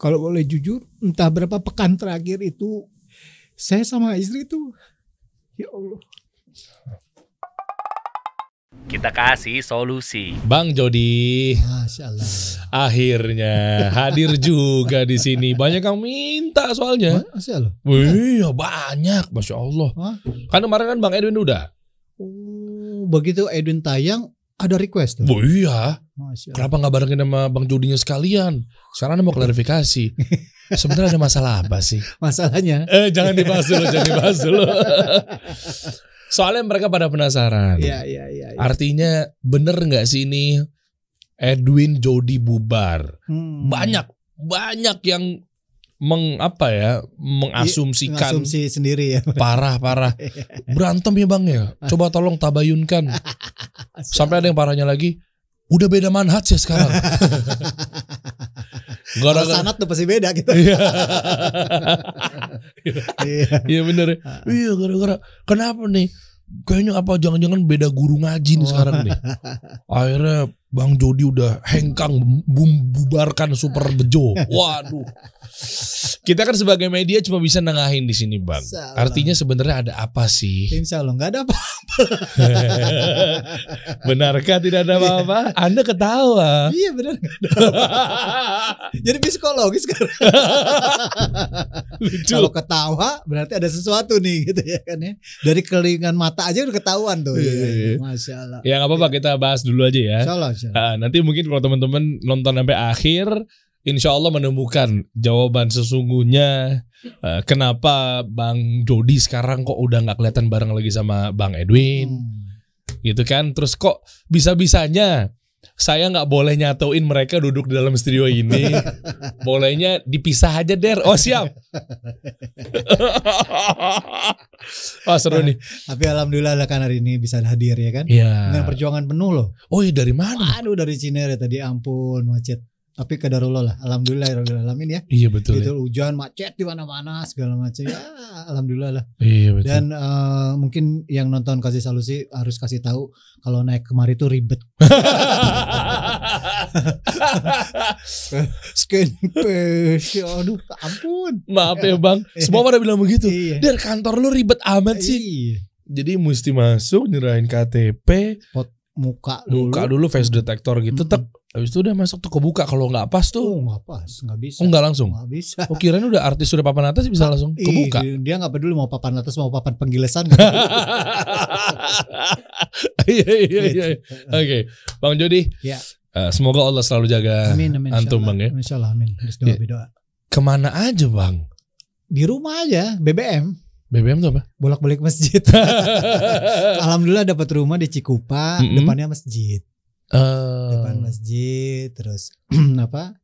kalau boleh jujur, entah berapa pekan terakhir itu saya sama istri itu ya Allah. Kita kasih solusi. Bang Jody, Masya Allah. akhirnya hadir juga di sini. Banyak yang minta soalnya. Masya Allah. Wih, banyak, masya Allah. Hah? Kan kemarin kan Bang Edwin udah. Oh, begitu Edwin tayang ada request tuh. Oh iya, Masya kenapa nggak barengin sama Bang Jodinya sekalian? Sekarang mau klarifikasi. Sebenarnya ada masalah apa sih? Masalahnya Eh, jangan dibahas dulu, jangan dibahas dulu. Soalnya mereka pada penasaran. Iya, iya, iya. iya. Artinya bener nggak sih ini Edwin Jody bubar? Hmm. Banyak, banyak yang meng apa ya, mengasumsikan Asumsi sendiri ya. parah-parah berantem ya bang ya. Coba tolong tabayunkan. Sampai ada yang parahnya lagi, udah beda manhaj ya sekarang. Kalau Gara-gara sanat tuh pasti beda gitu. Iya. Iya. Iya bener ya. Iya gara-gara kenapa nih? Kayaknya apa jangan-jangan beda guru ngaji nih sekarang nih. Akhirnya Bang Jody udah hengkang bubarkan super bejo. Waduh. Kita kan sebagai media cuma bisa nengahin di sini, Bang. Salah. Artinya sebenarnya ada apa sih? Insya Allah nggak ada apa. Benarkah tidak ada apa-apa? Anda ketawa. Iya benar. nggak ada apa. Jadi psikologis sekarang. Kalau ketawa berarti ada sesuatu nih gitu ya kan ya. Dari kelingan mata aja udah ketahuan tuh. Iya, Iya, iya. Masya Allah. Ya nggak apa-apa kita bahas dulu aja ya. Insya Allah, insya Allah. Ah, nanti mungkin kalau teman-teman nonton sampai akhir, insya Allah menemukan jawaban sesungguhnya eh, kenapa Bang Jody sekarang kok udah nggak kelihatan bareng lagi sama Bang Edwin, Hmm. gitu kan? Terus kok bisa-bisanya saya nggak boleh nyatuin mereka duduk di dalam studio ini, bolehnya dipisah aja der. Oh siap. Wah seru nih. Tapi alhamdulillah lah kan hari ini bisa hadir ya kan. Iya. Dengan perjuangan penuh loh. Oh iya dari mana? Aduh dari Cinere tadi ampun macet. Tapi kadarullah lah. Alhamdulillah ya alamin ya. Iya betul. Gitu ya. hujan macet di mana-mana segala macam. Ya alhamdulillah lah. Iya betul. Dan eh, mungkin yang nonton kasih solusi harus kasih tahu kalau naik kemari itu ribet. Scan paste. Aduh, ampun. Maaf ya bang, semua pada bilang begitu. Iya. Der kantor lu ribet amat sih. Iya. Jadi mesti masuk nyerahin KTP, Muka dulu. buka dulu face detector gitu, Mm-mm. tek. Habis itu udah masuk tuh kebuka. Kalau nggak pas Oh, tuh, nggak pas, nggak bisa. oh nggak langsung. Nggak bisa. Oh kirain udah artis sudah papan atas bisa langsung Ih, kebuka. dia nggak peduli mau papan atas mau papan penggilesan. Iya iya iya. Oke, Bang Jody. Ya. eh, semoga Allah selalu jaga amin amin. antum bang ya. Insyaallah amin. Terus doa Iya. berdoa. Ke mana aja bang? Di rumah aja BBM BBM tuh apa? bolak-balik masjid. Alhamdulillah dapat rumah di Cikupa, Mm-mm. depannya masjid. Eh, Depan masjid terus apa?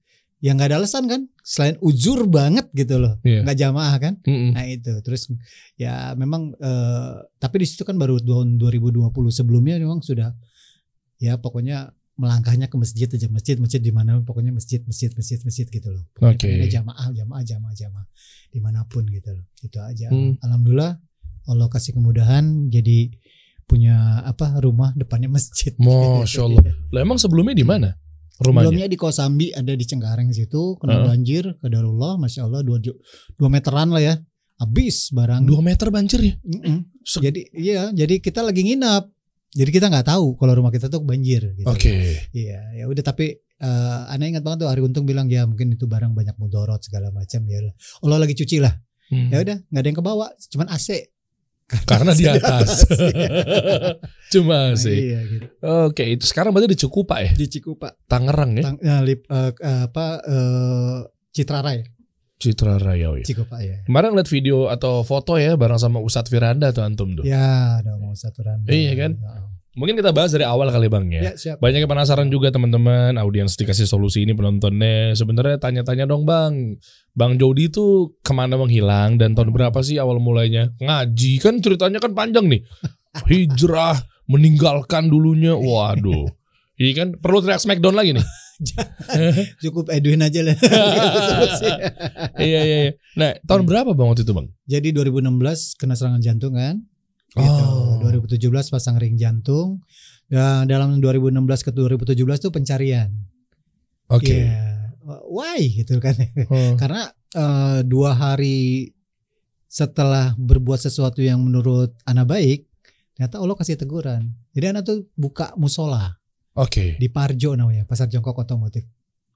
Ya nggak ada alasan kan selain uzur banget gitu loh. Iya. nggak jamaah kan? mm-mm. Nah itu terus ya memang eh, tapi di situ kan baru tahun 2020 sebelumnya memang sudah ya pokoknya melangkahnya ke masjid aja masjid masjid di mana pokoknya masjid masjid masjid masjid gitu loh. Pokoknya Oke. pengennya jamaah jamaah jamaah jamaah di mana pun gitu loh. Itu aja. Hmm. Alhamdulillah Allah kasih kemudahan jadi punya apa rumah depannya masjid. Masya Allah. Lah emang sebelumnya di mana? Rumahnya? Sebelumnya di Kosambi ada di Cengkareng situ kena Heeh. banjir kadarullah masya Allah dua, dua meteran lah ya habis barang Dua meter banjir ya? Mm-mm. Se- Jadi iya, jadi kita lagi nginap. Jadi kita nggak tahu kalau rumah kita tuh banjir gitu. Oke. Iya, ya udah tapi eh aneh ingat banget tuh Ari Untung bilang ya mungkin itu barang banyak mudorot segala macam ya. lah. Allah lagi cuci lah. Hmm. Ya udah, nggak ada yang kebawa, cuman AC. Karena di atas. Cuma Nah, sih. iya gitu. Oke, itu sekarang berarti di Cikupa ya? Di Cikupa, Tangerang ya? tang, eh, lip, eh, apa eh, Citra Raya, Citra Raya ya. Cikupa ya. Kemarin lihat video atau foto ya bareng sama Ustadz Firanda tuh antum tuh. Ya, ada mau satu randa. Iya kan? Mungkin kita bahas dari awal kali Bang ya. Ya, siap. Banyak yang penasaran juga teman-teman, audiens dikasih solusi ini penontonnya. Sebenarnya tanya-tanya dong Bang. Bang Jody tuh ke mana menghilang dan tahun berapa sih awal mulainya? Ngaji kan ceritanya kan panjang nih. Hijrah, meninggalkan dulunya. Waduh. Iya kan? Perlu teriak smackdown lagi nih. Cukup Edwin aja lah. iya iya iya. Nah, tahun berapa Bang waktu itu Bang? Jadi 2016 kena serangan jantung kan. Gitu. Oh. 2017 pasang ring jantung. Dan dalam 2016 ke 2017 tuh pencarian. Oke. Iya. "Eh, why gitu kan Oh. karena eh, dua hari setelah berbuat sesuatu yang menurut anak baik ternyata Allah kasih teguran jadi anak tuh buka musola Oke. di Parjo namanya pasar jongkok otomotif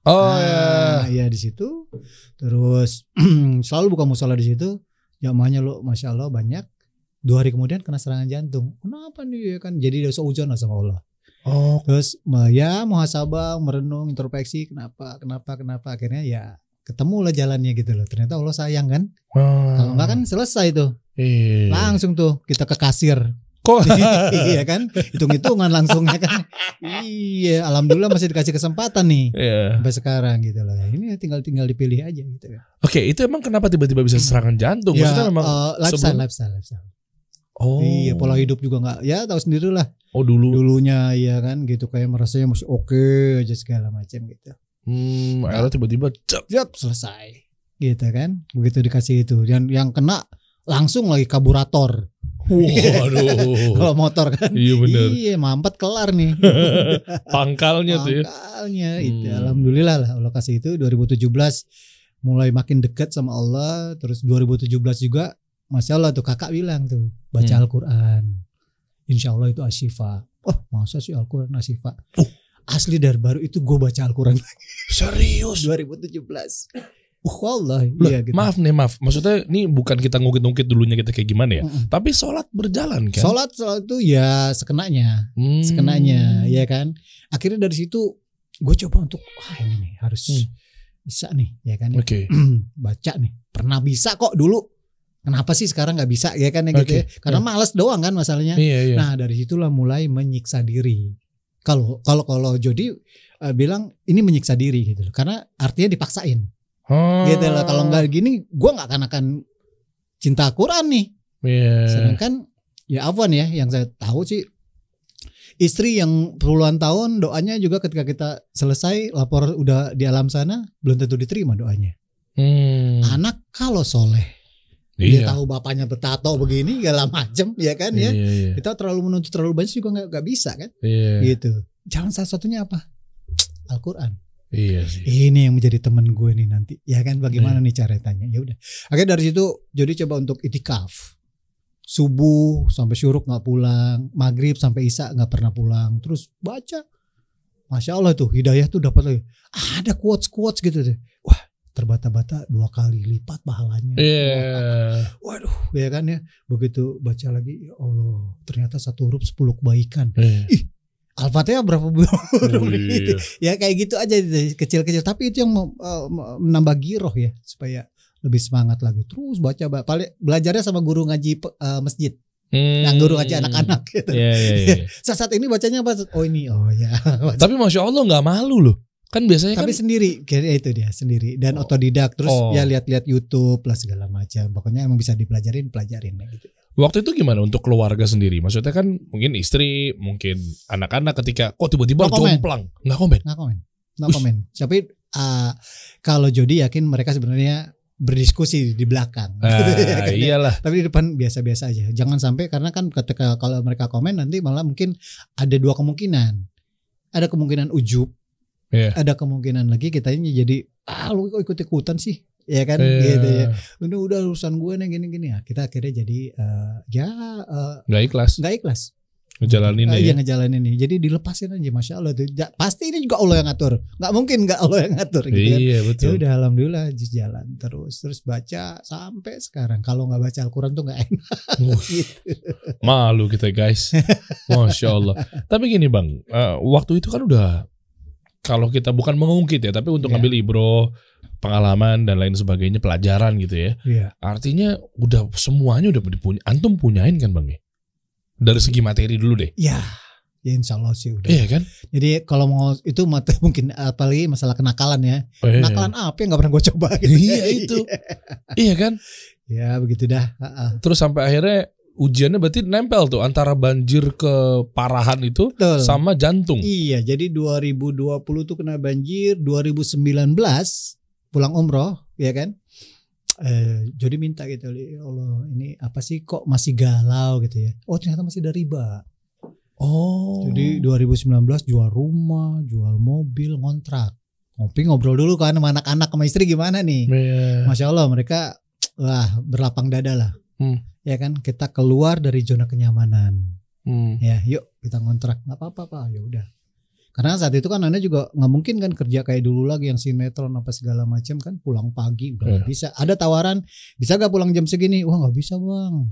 Oh Nah, ya. iya di situ. Terus selalu buka musola di situ. Jamaahnya lo masya Allah banyak. Dua hari kemudian kena serangan jantung. Kenapa nih ya kan? Jadi dosa lah sama Allah. Oh. Terus ya muhasabah, merenung, introspeksi. Kenapa? Kenapa? Kenapa? Akhirnya ya ketemu lah jalannya gitu loh. Ternyata Allah sayang kan. Kalau enggak kan selesai tuh. Iya. Langsung tuh kita ke kasir. Kok? iya kan? Hitung-hitungan langsungnya kan. Iya, alhamdulillah masih dikasih kesempatan nih Iya. sampai sekarang gitu loh. Ini tinggal tinggal dipilih aja gitu ya. Oke, itu emang kenapa tiba-tiba bisa serangan jantung? Ya, Maksudnya memang eh, lifestyle, sebelum- lifestyle, lifestyle. Oh. Iya, pola hidup juga nggak. Ya tahu sendiri lah. Oh dulu. Dulunya ya kan gitu kayak merasanya masih oke aja segala macam gitu. Hmm, akhirnya tiba-tiba cep. Siap selesai. Gitu kan. Begitu dikasih itu. Dan yang kena langsung lagi karburator. Waduh. Kalau motor kan. iya bener. Iya, mampet kelar nih. Pangkalnya tuh ya. Pangkalnya itu. Hmm. Alhamdulillah lah Allah kasih itu 2017 mulai makin dekat sama Allah. Terus 2017 juga Masya Allah tuh kakak bilang tuh baca Hmm. Al-Quran. Insya Allah itu asyifa. Oh masa sih Al-Quran asyifa? Oh. Asli dari baru itu gue baca Al-Quran Serius. 2017. Uh, wallahi. Loh, Iya gitu. Maaf nih, maaf. Maksudnya ini bukan kita ngungkit-ngungkit dulunya kita kayak gimana ya. Mm-mm. Tapi sholat berjalan kan. Sholat, sholat itu ya sekenanya. Hmm. sekenanya ya kan akhirnya dari situ gue coba untuk wah ini nih harus Hmm. bisa nih ya kan Oke. baca nih pernah bisa kok dulu kenapa sih sekarang nggak bisa ya kan ya gitu Oke, ya karena males doang kan masalahnya Iya, iya. nah dari situlah mulai menyiksa diri kalau kalau kalau Jody eh, bilang ini menyiksa diri gitu loh karena artinya dipaksain Oh. gitu loh kalau nggak gini gue nggak akan akan cinta Quran nih Iya. Sedangkan ya Afwan ya yang saya tahu sih istri yang puluhan tahun doanya juga ketika kita selesai lapor udah di alam sana belum tentu diterima doanya. Hmm. Anak kalau soleh dia Iya. tahu bapaknya bertato begini segala macem ya kan ya. Iya, iya. Kita terlalu menuntut terlalu banyak juga nggak nggak bisa kan Iya. gitu. Jalan salah satunya apa? Al-Quran. Iya sih. Ini yang menjadi temen gue nih nanti. Ya kan bagaimana Iya. nih caranya? Ya udah. Akhirnya dari situ jadi coba untuk itikaf. Subuh sampai syuruk nggak pulang, maghrib sampai isya nggak pernah pulang. Terus baca, masya Allah tuh hidayah tuh dapat lagi. Ada quotes quotes gitu deh. Terbata-bata dua kali lipat pahalanya. Iya. Waduh, ya kan ya. Begitu baca lagi, ya Allah, ternyata satu huruf sepuluh kebaikan. Iya. Al-Fatihah berapa bulan? Oh, iya. ya kayak gitu aja kecil-kecil tapi itu yang eh, menambah giroh ya supaya lebih semangat lagi terus baca ba- paling belajarnya sama guru ngaji eh, masjid Hmm. yang guru ngaji anak-anak gitu Iya, iya, iya. saat saat ini bacanya apa oh ini oh ya Tapi masya Allah nggak malu loh. Kan biasanya tapi kan. sendiri kayak itu dia sendiri dan Oh. otodidak terus Oh. ya lihat-lihat YouTube lah segala macam pokoknya emang bisa dipelajarin pelajarin gitu Waktu itu gimana untuk keluarga sendiri? Maksudnya kan mungkin istri, mungkin anak-anak ketika kok tiba-tiba No jomplang, nggak komen. nggak komen nggak komen tapi eh, kalau Jody yakin mereka sebenarnya berdiskusi di belakang Ah, Ya kan, ya. iyalah. tapi di depan biasa-biasa aja. Jangan sampai karena kan ketika kalau mereka komen nanti malah mungkin ada dua kemungkinan. Ada kemungkinan ujub, Iya. ada kemungkinan lagi kitanya jadi ah lu kok ikut-ikutan sih. Ya kan Iya. gitu ya. Udah udah urusan gue nih gini-gini ya. Kita akhirnya jadi eh, ya eh, Nggak ikhlas nggak ikhlas. ngejalanin Eh, ya. iya ngejalanin ini. Jadi dilepasin aja masya Allah tuh. Ja- Pasti ini juga Allah yang ngatur. Nggak mungkin nggak Allah yang ngatur gitu kan. Iya Ya betul. udah alhamdulillah jalan terus terus baca sampai sekarang. Kalau nggak baca Al-Quran tuh nggak enak. Gitu. malu kita guys. Masya Allah. Tapi gini bang, eh, waktu itu kan udah kalau kita bukan mengungkit ya, tapi untuk Iya. ngambil ibro, pengalaman dan lain sebagainya, pelajaran gitu ya. Iya. Artinya udah semuanya udah dipunya. Antum punyain kan bang ya? Dari segi materi dulu deh. Ya, ya insya Allah sih udah. Iya kan? Jadi kalau mau itu mata mungkin apalagi masalah kenakalan ya. Eh, Kenakalan apa yang nggak pernah gue coba gitu. Iya, itu. Iya kan? ya begitu dah. Ha-ha. Terus sampai akhirnya ujiannya berarti nempel tuh antara banjir keparahan itu Betul. sama jantung. Iya, jadi 2020 tuh kena banjir, 2019 pulang umroh, ya kan? Eh, jadi minta gitu, ya Allah, ini apa sih kok masih galau gitu ya? Oh ternyata masih ada riba. Oh. Jadi 2019 jual rumah, jual mobil, ngontrak. ngopi ngobrol dulu kan sama anak-anak sama istri gimana nih Iya. masya Allah mereka wah berlapang dada lah Hmm. ya kan? Kita keluar dari zona kenyamanan. Hmm. ya yuk kita ngontrak. Nggak apa-apa pak. Ya udah. Karena saat itu kan anda juga nggak mungkin kan kerja kayak dulu lagi yang sinetron apa segala macam kan? Pulang pagi udah nggak bisa. Ada tawaran bisa gak pulang jam segini? Wah nggak bisa bang.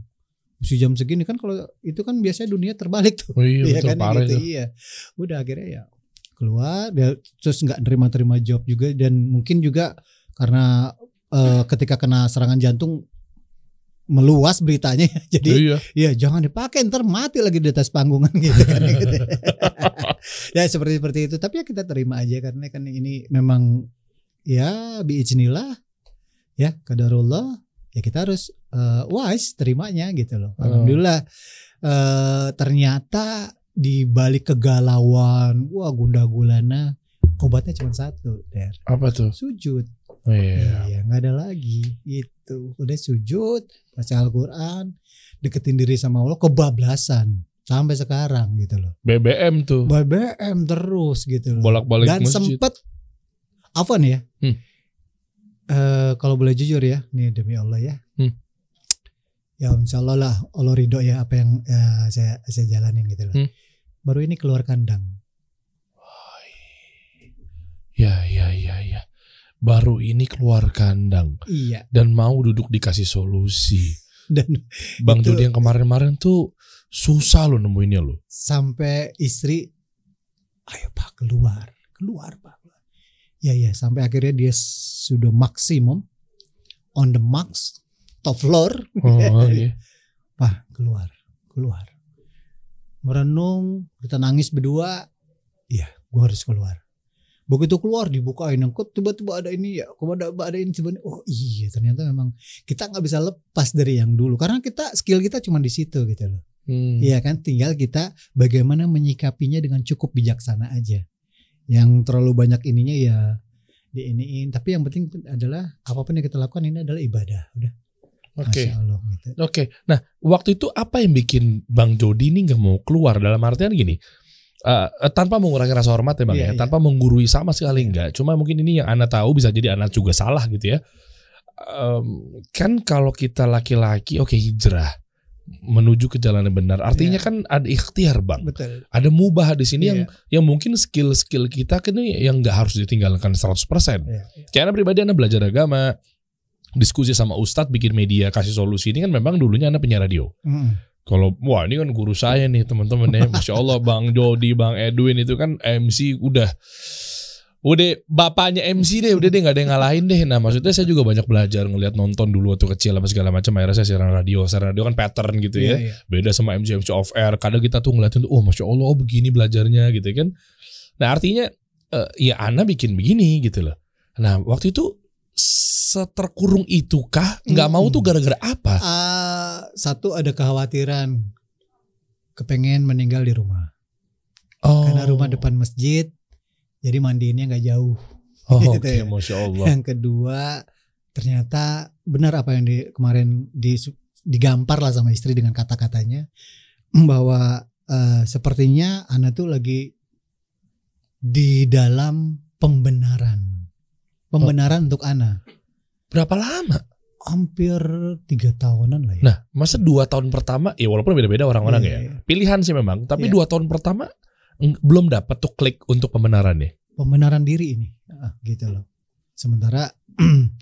Mesti jam segini kan kalau itu kan biasanya dunia terbalik tuh. Oh iya, Iya betul kan? gitu itu. iya. Udah akhirnya ya keluar dia terus nggak terima-terima job juga dan mungkin juga karena eh, ketika kena serangan jantung meluas beritanya jadi Iya. ya jangan dipakai ntar mati lagi di atas panggungan gitu kan gitu. ya seperti seperti itu tapi ya kita terima aja karena kan ini memang ya biiznillah ya kadarullah ya kita harus eh, wise terimanya gitu loh Oh. alhamdulillah eh, ternyata di balik kegalauan wah gunda gulana obatnya cuma satu der Apa tuh? sujud Oh, iya. Iya, nggak ada lagi. Itu udah sujud, baca Al-Qur'an, deketin diri sama Allah kebablasan sampai sekarang gitu loh. BBM tuh. BBM terus gitu loh. Bolak-balik Dan masjid. sempet Afwan ya. Hmm. Eh, kalau boleh jujur ya, nih demi Allah ya. Hmm. Ya insya Allah lah Allah ridho ya apa yang eh, saya saya jalanin gitu loh. Hmm. Baru ini keluar kandang. Ya, ya, ya, ya. Baru ini keluar kandang Iya. dan mau duduk dikasih solusi. Dan Bang Jody yang kemarin-kemarin tuh susah loh nemuinnya loh. sampai istri ayo pak keluar keluar pak ya ya sampai akhirnya dia sudah maksimum on the max top floor Oh, iya. pak keluar keluar merenung kita nangis berdua ya gua harus keluar begitu keluar dibukain kok tiba-tiba ada ini ya kok ada ada ini tiba oh iya ternyata memang kita nggak bisa lepas dari yang dulu karena kita skill kita cuma di situ gitu loh Hmm. Iya kan, tinggal kita bagaimana menyikapinya dengan cukup bijaksana aja. Yang terlalu banyak ininya ya diiniin. Tapi yang penting adalah apa pun yang kita lakukan ini adalah ibadah. Udah, Oke. Allah gitu. Oke. Nah, waktu itu apa yang bikin Bang Jody ini nggak mau keluar dalam artian gini? Eh, eh, tanpa mengurangi rasa hormat ya bang Iya, ya, iya. tanpa menggurui sama sekali enggak. Cuma mungkin ini yang anda tahu bisa jadi anda juga salah gitu ya. Em, kan kalau kita laki-laki oke hijrah menuju ke jalan yang benar. Artinya Iya. kan ada ikhtiar bang, Betul. ada mubah di sini yang Iya, yang mungkin skill-skill kita kan yang nggak harus ditinggalkan 100%. iya, iya. Kayak anda pribadi anda belajar agama, diskusi sama ustadz bikin media kasih solusi ini kan memang dulunya anda penyiar radio. Mm. Kalau wah ini kan guru saya nih teman-teman ya, masya Allah Bang Jody, Bang Edwin itu kan MC udah udah bapaknya MC deh, udah deh nggak ada yang ngalahin deh. Nah maksudnya saya juga banyak belajar ngelihat nonton dulu waktu kecil apa segala macam. Akhirnya saya siaran radio, siaran radio kan pattern gitu ya. Iya, iya. Beda sama MC MC off air. Kadang kita tuh ngeliatin tuh, oh masya Allah, oh begini belajarnya gitu kan. Nah artinya eh, ya Ana bikin begini gitu loh. Nah waktu itu seterkurung itukah? Nggak mau tuh gara-gara apa? Ah, satu ada kekhawatiran kepengen meninggal di rumah. Oh. Karena rumah depan masjid, jadi mandiinnya nggak jauh. Oh, Gitu Oke, ya. masya Allah. Yang kedua, ternyata benar apa yang di, kemarin di, digampar lah sama istri dengan kata-katanya bahwa eh, sepertinya Ana tuh lagi di dalam pembenaran, pembenaran untuk Ana. Berapa lama? Hampir tiga tahunan lah ya. Nah, masa dua tahun pertama, ya walaupun beda-beda orang-orang Iya, ya. iya. Pilihan sih memang, tapi Iya. dua tahun pertama belum dapat tuh klik untuk pembenaran nih. pembenaran diri ini Ah, gitu loh sementara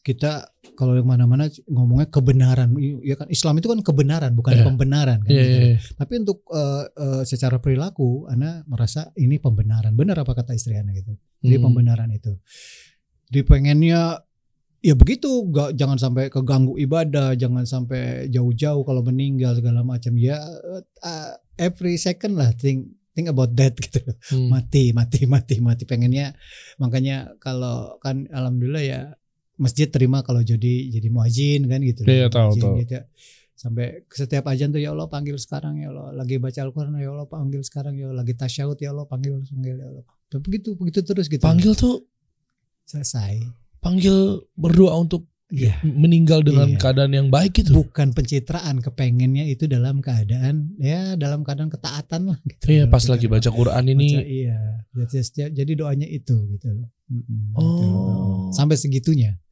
kita kalau yang mana-mana ngomongnya kebenaran ya kan Islam itu kan kebenaran bukan Iya. pembenaran kan Iya, gitu. iya, iya. tapi untuk eh, eh, secara perilaku Ana merasa ini pembenaran benar apa kata istri Ana gitu jadi Hmm. pembenaran itu di pengennya ya begitu gak, jangan sampai keganggu ibadah jangan sampai jauh-jauh kalau meninggal segala macam. Ya eh, every second lah think think about that gitu. Hmm. mati mati mati mati. Pengennya makanya kalau kan alhamdulillah ya masjid terima kalau jadi jadi muazin kan gitu. Iya, tahu, Muazin tahu. gitu ya. sampai setiap ajan tuh ya Allah panggil sekarang ya Allah. Lagi baca Al-Qur'an ya Allah panggil sekarang ya Allah. Lagi tasyahud ya Allah panggil panggil ya Allah. Begitu begitu terus gitu. Panggil tuh, selesai panggil berdoa untuk Iya. meninggal dengan Iya. keadaan yang baik gitu. bukan pencitraan kepengennya itu dalam keadaan ya dalam keadaan ketaatan lah gitu Iya, pas Gitu lagi baca Quran ini. Baca, iya jadi, doanya itu gitu loh gitu Oh. loh. sampai segitunya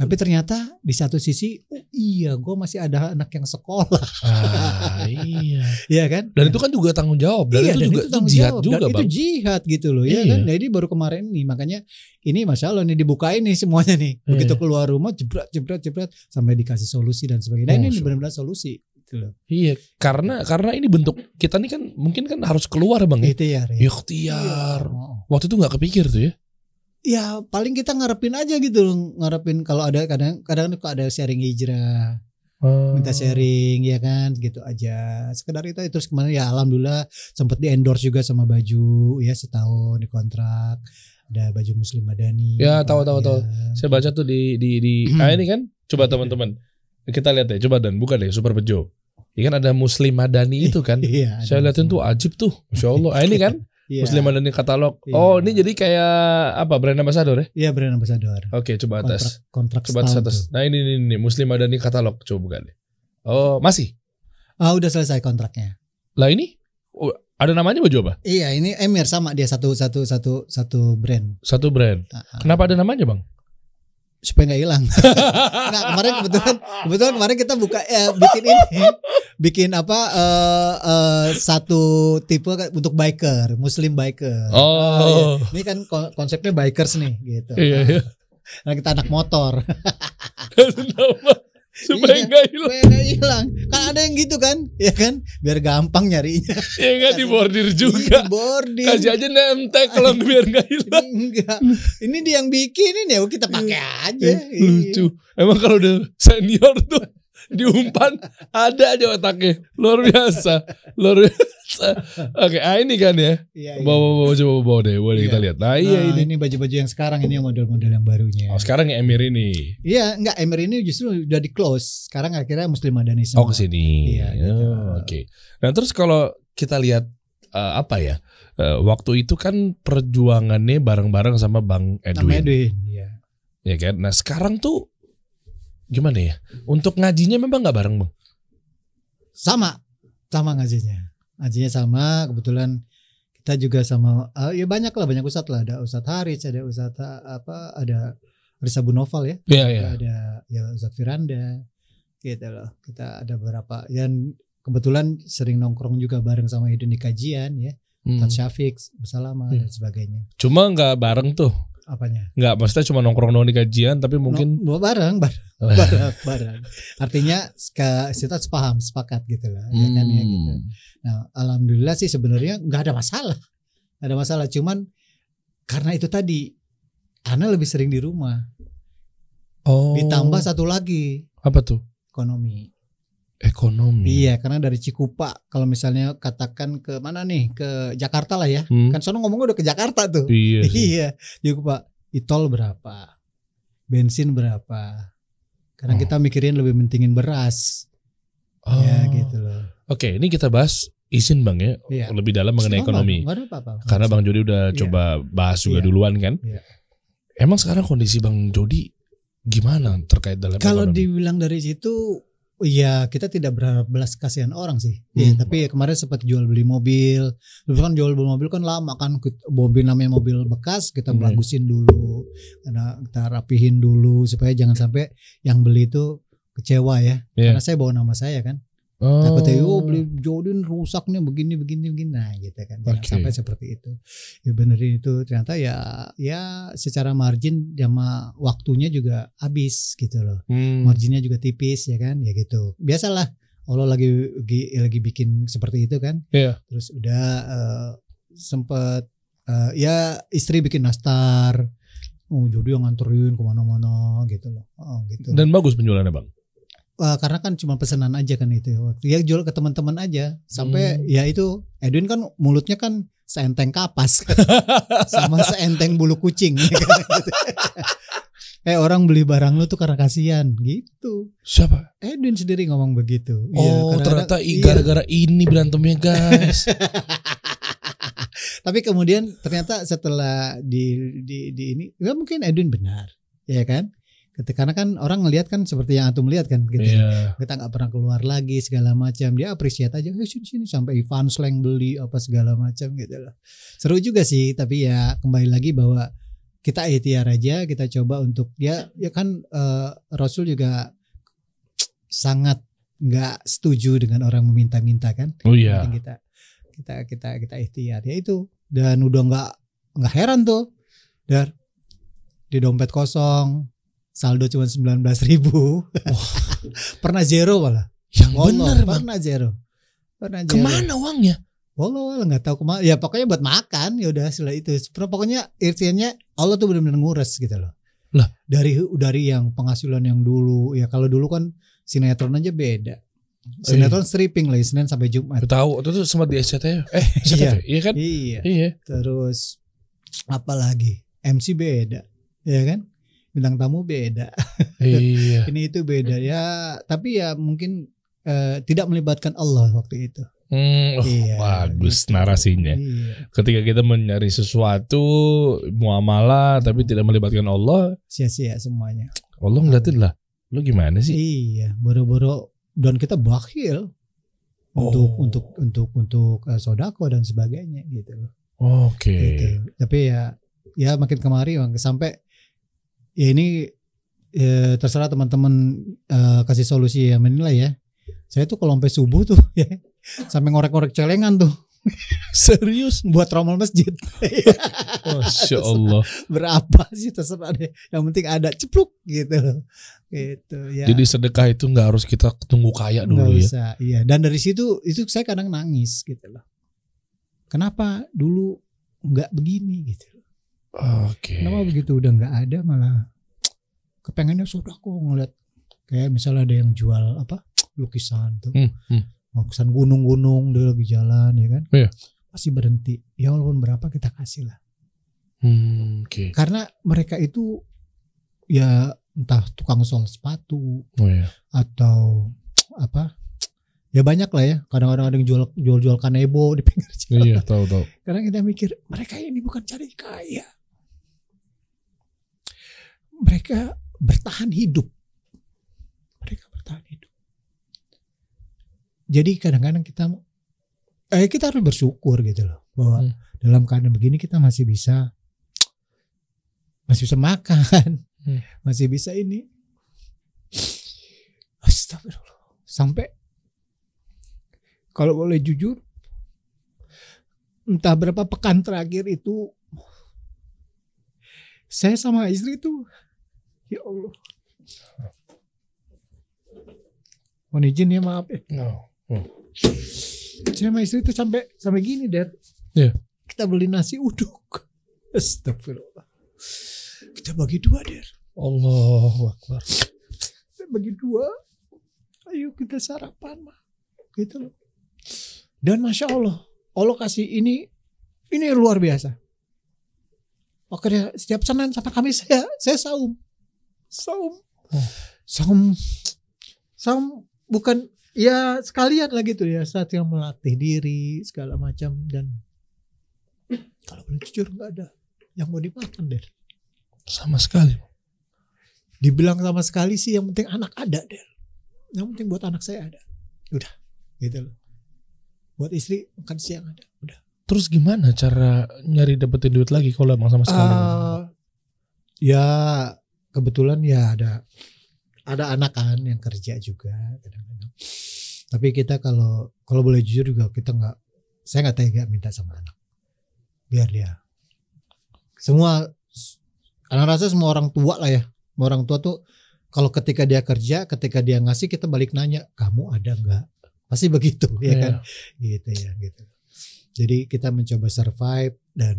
tapi ternyata di satu sisi oh iya gue masih ada anak yang sekolah Ah, iya. ya kan Dan itu kan juga tanggung jawab. Dan Iya, itu dan juga itu tanggung jihad jawab. juga, dan Bang. itu jihad gitu loh ya Iya. kan jadi baru kemarin nih makanya ini masya Allah nih dibukain nih semuanya nih Iya. begitu keluar rumah jebret jebret jebret sampai dikasih solusi dan sebagainya nah, ini Masya benar-benar solusi gitu loh Iya, karena karena ini bentuk kita nih kan mungkin kan harus keluar bang ya. itu ya. Ikhtiar. Oh. Waktu itu nggak kepikir tuh ya. Ya paling kita ngarepin aja gitu loh ngarepin kalau ada kadang kadang kok ada sharing hijrah minta sharing ya kan gitu aja sekedar itu terus kemarin ya alhamdulillah sempat di endorse juga sama baju ya setahun di kontrak ada baju muslim madani Ya, tahu, tahu, ya. tahu. Saya baca tuh di di di. ah ini kan, coba teman-teman kita lihat ya, coba dan buka deh Super Bejo. Ini kan ada Muslim Madani itu kan. iya Saya liatin tuh ajib tuh, masya Allah. Ah, ini kan Iya. Muslim Madani katalog. Iya. Oh ini jadi kayak apa brand ambassador ya? iya brand ambassador Oke coba atas. kontrak kontrak Coba atas setahun atas. tuh. Nah ini ini, ini Muslim Madani katalog. Coba buka deh. Oh masih. ah udah selesai kontraknya Lah ini oh, ada namanya baju apa? iya ini Emir sama dia satu satu satu satu brand Satu brand. Ah, ah. Kenapa ada namanya bang? Supaya nggak hilang Nggak, kemarin kebetulan kebetulan kemarin kita buka eh, bikin ini bikin apa eh, eh, satu tipe untuk biker muslim biker Oh. Ah, iya. ini kan ko- konsepnya bikers nih gitu Iya iya. nah, kita anak motor Supaya Iya. nggak hilang. supaya nggak hilang kan ada yang gitu kan ya kan biar gampang nyarinya Ya nggak di bordir Iya, juga. boarding Kasih aja nemtek kalau biar nggak hilang. enggak ini dia yang bikin ini ya kita pakai aja Eh, lucu. Emang kalau udah senior tuh diumpan ada aja otaknya. Luar biasa. Luar biasa. Oke, ah ini kan ya. Iya, iya. Bawa bawa coba bawa deh, boleh kita Iya. lihat. Nah, iya Nah, ini. ini baju-baju yang sekarang ini yang model-model yang barunya. Oh, sekarang yang Emir ini. Iya, enggak Emir ini justru udah di close. Sekarang akhirnya Muslim Madani semua. Oh, ke sini. Iya, gitu. Oh, Oke. Nah, terus kalau kita lihat eh, apa ya? Eh, waktu itu kan perjuangannya bareng-bareng sama Bang Sama Edwin. Edwin, iya. Ya kan? Nah, sekarang tuh gimana ya? Untuk ngajinya memang nggak bareng, Bang. Sama, sama ngajinya. Ngajinya sama, kebetulan kita juga sama eh, ya banyak lah banyak ustadz lah ada ustadz Haris ada ustadz eh, apa ada Risa Bu Noval ya Iya, iya. ada ya ustadz Firanda gitu loh kita ada beberapa yang kebetulan sering nongkrong juga bareng sama Edwin di kajian ya Hmm. Ustadz Syafiq bersama Iya. dan sebagainya Cuma nggak bareng tuh. Apanya Nggak, maksudnya cuma nongkrong doang di kajian, tapi mungkin No, bareng, bareng, bareng, bareng. Artinya ke kita sepaham, sepakat gitu lah, ya kan ya gitu. Hmm. Nah, alhamdulillah sih sebenarnya nggak ada masalah, nggak ada masalah. Cuman karena itu tadi, Ana lebih sering di rumah. Oh. Ditambah satu lagi apa tuh? ekonomi. Ekonomi. Iya, karena dari Cikupa, kalau misalnya katakan ke mana nih, ke Jakarta lah ya. Hmm. Kan sono ngomongnya udah ke Jakarta tuh. Iya. Iya, Cikupa. Itol berapa? Bensin berapa? Karena Oh. kita mikirin lebih mentingin beras. Oh. Ya gitu loh. Oke, ini kita bahas izin bang ya, Iya. lebih dalam mengenai ekonomi. ada apa-apa. Karena bang Jody udah Iya. coba bahas juga Iya. duluan kan. Iya. Emang sekarang kondisi bang Jody gimana terkait dalam Kalau ekonomi? dibilang dari situ ya kita tidak berharap belas kasihan orang sih. Ya, Hmm. tapi kemarin sempat jual beli mobil. Dulu kan jual beli mobil kan lama kan mobil namanya mobil bekas kita Hmm. bagusin dulu. Karena kita rapihin dulu supaya jangan sampai yang beli itu kecewa ya. Iya. Karena saya bawa nama saya kan. Oh. Takutnya oh beli Jodin rusaknya begini begini begini nah gitu kan. Oke. sampai seperti itu. Ya benerin itu ternyata ya ya secara margin sama waktunya juga habis gitu loh. Hmm. Marginnya juga tipis ya kan ya gitu. Biasalah Allah lagi lagi, bikin seperti itu kan. Iya. Terus udah eh, sempet eh, ya istri bikin nastar. Oh jadi yang nganterin ke mana-mana gitu loh. Oh, gitu. Dan bagus penjualannya bang. Wah, karena kan cuma pesanan aja kan itu waktu ya jual ke teman-teman aja sampai Hmm. ya itu Edwin kan mulutnya kan seenteng kapas sama seenteng bulu kucing ya kan? eh orang beli barang lu tuh karena kasihan gitu Siapa? Edwin sendiri ngomong begitu Iya, Oh kadang-kadang- ternyata iya. gara-gara ini berantemnya guys. tapi kemudian ternyata setelah di di di ini ya mungkin Edwin benar ya kan karena kan orang ngelihat kan seperti yang antum lihat kan gitu. Iya. Kita nggak pernah keluar lagi segala macam. Dia appreciate aja, eh, sini sini sampai Ivan Slang beli apa segala macam gitu loh. Seru juga sih, tapi ya kembali lagi bahwa kita ikhtiar aja, kita coba untuk ya ya kan eh, Rasul juga sangat nggak setuju dengan orang meminta-minta kan. Oh iya. penting kita kita kita kita ikhtiar ya itu dan udah nggak nggak heran tuh dar di dompet kosong saldo cuma sembilan belas ribu pernah zero malah Yang Wallah, bener bang. pernah zero pernah zero Ke mana uangnya? Wallah, wallah, nggak tahu ke mana ya pokoknya buat makan ya udah setelah itu pokoknya irtiannya Allah tuh benar-benar ngurus gitu loh Lah. dari dari yang penghasilan yang dulu ya kalau dulu kan sinetron aja beda sinetron stripping lah Senin sampai Jumat Tahu itu tuh sempat di SCTV. Eh, SCTV. Iya kan? iya Iya. terus apa lagi MC beda ya kan bintang tamu beda Iya. ini itu beda ya tapi ya mungkin eh, tidak melibatkan Allah waktu itu Hmm, oh, Iya, bagus gitu. narasinya. iya Ketika kita mencari sesuatu muamalah tapi tidak melibatkan Allah, sia-sia semuanya Allah ngeliatin lah. Lu gimana sih? iya boro-boro dan kita bakhil untuk Oh. untuk untuk untuk eh, sodako dan sebagainya gitu loh Oke. gitu. Tapi ya ya makin kemari Bang, sampai ya ini eh, terserah teman-teman eh, kasih solusi ya menilai ya. Saya tuh kalau sampai subuh tuh ya sampai ngorek-ngorek celengan tuh Serius? buat tromol masjid. Masya Allah. Berapa sih terserah deh. Yang penting ada cepluk gitu. Gitu ya. Jadi sedekah itu nggak harus kita tunggu kaya dulu ya. usah. Iya, dan dari situ itu saya kadang nangis gitu loh. Kenapa dulu nggak begini gitu Oke. Kenapa begitu udah nggak ada malah kepengennya sodako ngeliat kayak misalnya ada yang jual apa lukisan tuh Hmm, hmm. lukisan gunung-gunung dia lagi jalan ya kan Iya. pasti berhenti ya walaupun berapa kita kasih lah Hmm, Oke. karena mereka itu ya entah tukang sol sepatu Oh ya. atau apa ya banyak lah ya kadang-kadang ada yang jual jual jual kanebo di pinggir jalan Iya tahu tahu. Karena kita mikir mereka ini bukan cari kaya. Mereka bertahan hidup. Mereka bertahan hidup. Jadi kadang-kadang kita eh kita harus bersyukur gitu loh bahwa Hmm. dalam keadaan begini kita masih bisa masih bisa makan, Hmm. masih bisa ini. Astagfirullah. Sampai kalau boleh jujur entah berapa pekan terakhir itu saya sama istri itu ya Allah. Mohon izin ya maaf ya. No. saya sama istri itu sampai sampai gini der Iya. kita beli nasi uduk. Astagfirullah. Kita bagi dua der Allahu Akbar. kita bagi dua. Ayo kita sarapan mah gitu loh. Dan masya Allah Allah kasih ini ini luar biasa. Oke setiap Senin sampai Kamis saya saya saum saum. Oh. saum. Saum bukan ya sekalian lah gitu ya saat yang melatih diri segala macam dan kalau boleh jujur nggak ada yang mau dimakan deh. Sama sekali. dibilang sama sekali sih yang penting anak ada deh. Yang penting buat anak saya ada. Udah gitu loh. Buat istri makan siang ada. Udah. Terus gimana cara nyari dapetin duit lagi kalau emang sama sekali? Eh, ya kebetulan ya ada ada anak kan yang kerja juga kadang-kadang. Tapi kita kalau kalau boleh jujur juga kita nggak saya nggak tega minta sama anak. Biar dia. Semua anak rasa semua orang tua lah ya. Semua orang tua tuh kalau ketika dia kerja ketika dia ngasih kita balik nanya kamu ada nggak? Pasti begitu ya Iya. kan gitu ya gitu. Jadi kita mencoba survive dan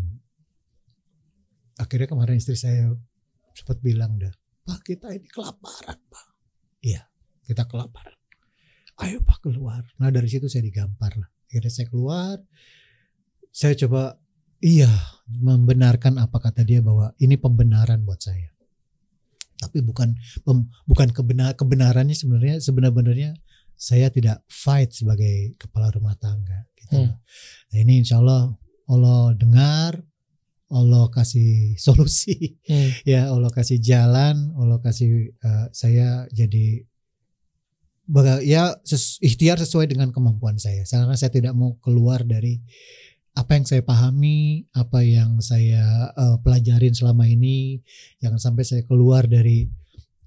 akhirnya kemarin istri saya sempat bilang dah pak kita ini kelaparan pak. Iya kita kelaparan. Ayo pak keluar. Nah dari situ saya digampar lah. Akhirnya saya keluar. Saya coba iya membenarkan apa kata dia bahwa ini pembenaran buat saya. Tapi bukan pem- bukan kebenar kebenarannya sebenarnya sebenarnya saya tidak fight sebagai kepala rumah tangga gitu. Hmm. Nah, ini insya Allah Allah dengar, Allah kasih solusi. Hmm. ya Allah kasih jalan Allah kasih eh, saya jadi ya ses- ikhtiar sesuai dengan kemampuan saya. Karena saya tidak mau keluar dari apa yang saya pahami apa yang saya eh, pelajarin selama ini. Jangan sampai saya keluar dari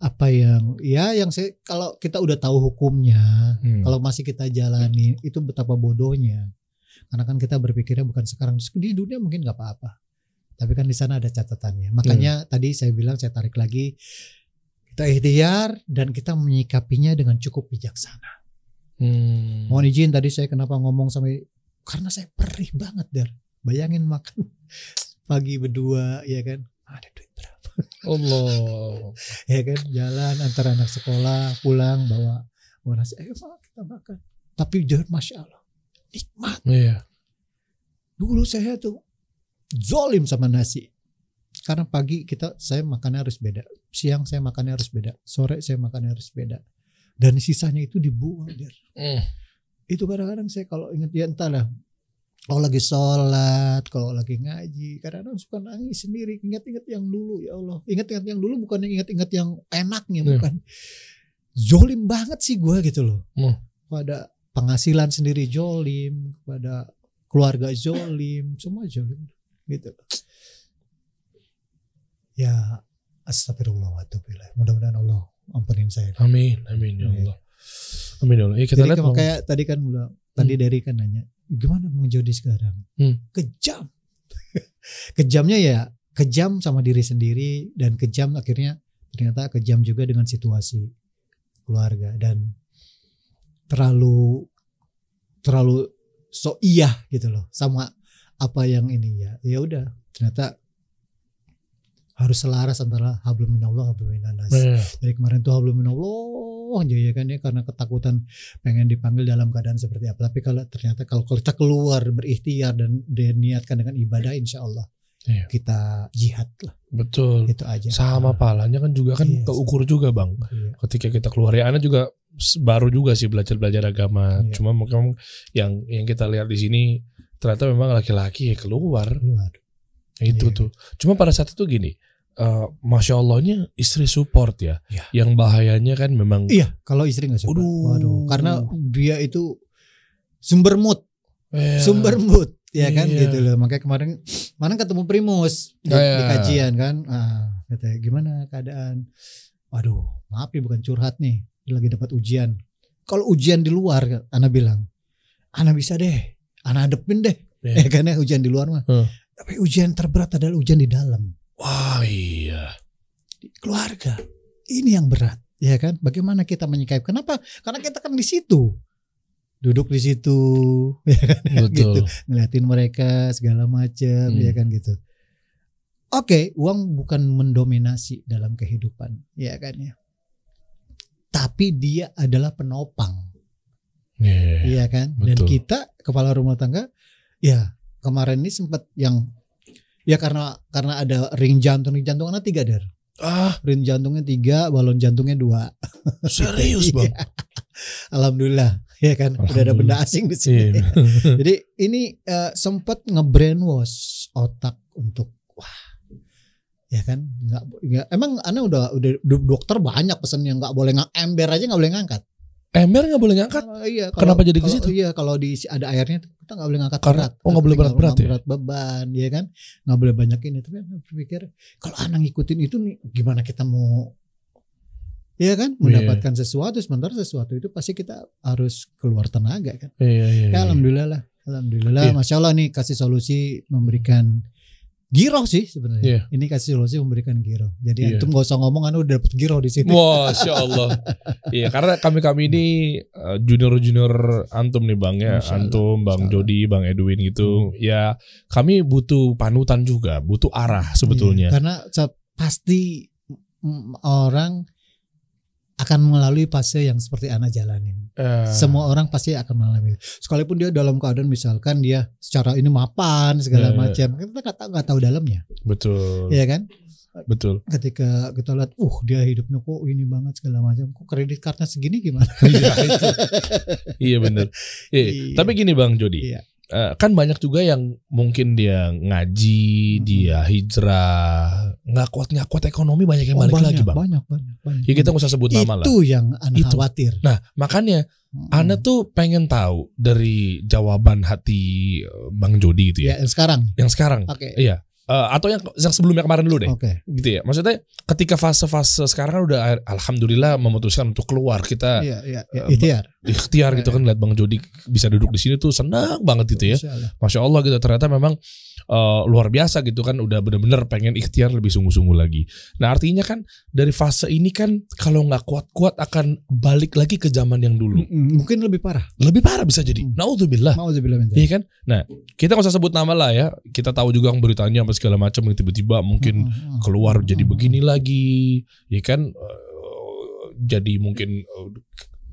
apa yang ya yang saya kalau kita udah tahu hukumnya Hmm. kalau masih kita jalani itu betapa bodohnya. Karena kan kita berpikirnya bukan sekarang. Di dunia mungkin nggak apa-apa tapi kan di sana ada catatannya. Makanya tadi saya bilang saya tarik lagi kita ikhtiar dan kita menyikapinya dengan cukup bijaksana. Hmm. mohon izin tadi saya kenapa ngomong sampai karena saya perih banget der. Bayangin makan pagi berdua ya kan? Ada duit berapa? Allah. ya kan? Jalan antara anak sekolah pulang bawa bawa nasi. Ayo Pak, kita makan. Tapi jujur masya Allah nikmat. Iya. dulu saya tuh zolim sama nasi. Karena pagi kita saya makannya harus beda. Siang saya makannya harus beda. Sore saya makannya harus beda. Dan sisanya itu dibuang Der. Hmm. itu kadang-kadang saya kalau ingat ya entahlah. Kalau lagi sholat kalau lagi ngaji kadang-kadang suka nangis sendiri. Ingat-ingat yang dulu ya Allah. Ingat-ingat yang dulu bukan ingat-ingat yang enaknya Iya. bukan. Zolim banget sih gue gitu loh. Hmm. pada penghasilan sendiri zolim pada keluarga zolim semua zolim gitu ya astagfirullah wa mudah-mudahan Allah ampunin saya Amin, amin ya Iya. Allah. Amin ya Allah. Eh, kita Jadi lihat kayak, tadi kan bilang, tadi dari kan nanya, gimana Bang Jody sekarang? Hmm. Kejam. Kejamnya ya kejam sama diri sendiri dan kejam akhirnya ternyata kejam juga dengan situasi keluarga dan terlalu terlalu so iya gitu loh sama apa yang ini ya ya udah ternyata harus selaras antara hablum minallah hablum minannas Iya. dari kemarin tuh hablum minallah aja ya kan ya karena ketakutan pengen dipanggil dalam keadaan seperti apa tapi kalau ternyata kalau kita keluar berikhtiar dan diniatkan dengan ibadah insya Allah Iya. kita jihad lah Betul. itu aja Sama pahalanya kan juga kan Iya. keukur juga bang. Iya. Ketika kita keluar ya, Anda juga baru juga sih belajar belajar agama. Cuma mungkin yang yang kita lihat di sini ternyata memang laki-laki ya keluar keluar itu Iya. tuh. Cuma pada saat itu gini, eh, masya Allahnya istri support ya. Iya. Yang bahayanya kan memang iya kalau istri nggak suka Waduh. waduh karena dia itu sumber mood eh, sumber mood ya kan Iya. gitu loh makanya kemarin kemarin ketemu Primus di, Iya. di kajian kan ah katanya gimana keadaan waduh maaf nih bukan curhat nih dia lagi dapat ujian kalau ujian di luar Ana bilang Ana bisa deh Ana hadepin deh Iya. ya kan ya ujian di luar mah Hmm. tapi ujian terberat adalah ujian di dalam Wah iya. di keluarga ini yang berat ya kan bagaimana kita menyikapi kenapa karena kita kan di situ duduk di situ ya kan Betul. gitu ngeliatin mereka segala macam Hmm. ya kan gitu oke uang bukan mendominasi dalam kehidupan ya kan ya tapi dia adalah penopang Iya. Iya kan? Dan betul. kita kepala rumah tangga ya kemarin ini sempat yang ya karena karena ada ring jantung ring jantung anak tiga der Ah ring jantungnya tiga balon jantungnya dua serius bang. Iya. alhamdulillah ya kan udah ada Alhamdulillah. benda asing di sini Iya. jadi ini eh, sempat ngebrainwash otak untuk wah ya kan nggak nggak- emang anda udah udah do- dokter banyak pesan yang nggak boleh nggak ember aja nggak boleh ngangkat Ember nggak boleh ngangkat. Oh, iya, Kenapa jadi ke situ? Iya, kalau di ada airnya kita nggak boleh ngangkat Karena- berat. oh, nggak boleh Tinggal berat-berat ya? berat beban, ya kan? Nggak boleh banyak ini. Tapi aku berpikir kalau anak ngikutin itu nih, gimana kita mau Iya kan Iya. mendapatkan sesuatu sementara sesuatu itu pasti kita harus keluar tenaga kan. Iya iya. Ya, iya. alhamdulillah lah. Alhamdulillah, Iya. masya Allah nih kasih solusi memberikan giro sih sebenarnya. Iya. Ini kasih solusi memberikan giro. Jadi Iya. antum gak usah ngomong, anu udah dapet giro di sini. Masya Allah. Iya karena kami kami ini junior junior antum nih bang ya, Masya Allah, antum, bang Masya Allah. Jody, bang Edwin gitu. Ya kami butuh panutan juga, butuh arah sebetulnya. Iya, karena pasti orang akan melalui fase yang seperti Ana jalanin. Eh, Semua orang pasti akan mengalami. Sekalipun dia dalam keadaan misalkan dia secara ini mapan segala Iya. macam, kita nggak tahu nggak tahu dalamnya, betul, ya kan? betul. Ketika kita lihat, uh dia hidupnya kok ini banget segala macam, kok kredit karena segini gimana? Iya itu. Iya bener. Iya. Iya. Tapi gini bang Jody, Iya. Eh, kan banyak juga yang mungkin dia ngaji, Hmm. dia hijrah, nggak kuat nggak kuat ekonomi banyak yang Oh, balik banyak, lagi bang. Banyak, banyak, banyak. Ya kita nggak usah sebut nama lah. Itu yang Itu. khawatir. Nah makanya Mm. Ana tuh pengen tahu dari jawaban hati eh, Bang Jody itu ya ya, yang sekarang. yang sekarang, Oke. iya, Eh, atau yang yang sebelumnya kemarin dulu deh, Oke. gitu ya. Maksudnya ketika fase-fase sekarang kan udah alhamdulillah memutuskan untuk keluar kita Iya, iya, iya. eh, Ikhtiar. Ikhtiar gitu kan lihat Bang Jody bisa duduk di sini tuh senang banget gitu ya. Masya Allah gitu ternyata memang eh, luar biasa gitu kan udah bener-bener pengen ikhtiar lebih sungguh-sungguh lagi. Nah artinya kan dari fase ini kan kalau nggak kuat-kuat akan balik lagi ke zaman yang dulu. Mungkin lebih parah. Lebih parah bisa jadi. Hmm. Naudzubillah. Mau bilang Iya kan? Nah kita nggak usah sebut nama lah ya. Kita tahu juga yang beritanya apa segala macam yang tiba-tiba mungkin keluar jadi begini lagi, ya kan? Eh, jadi mungkin eh,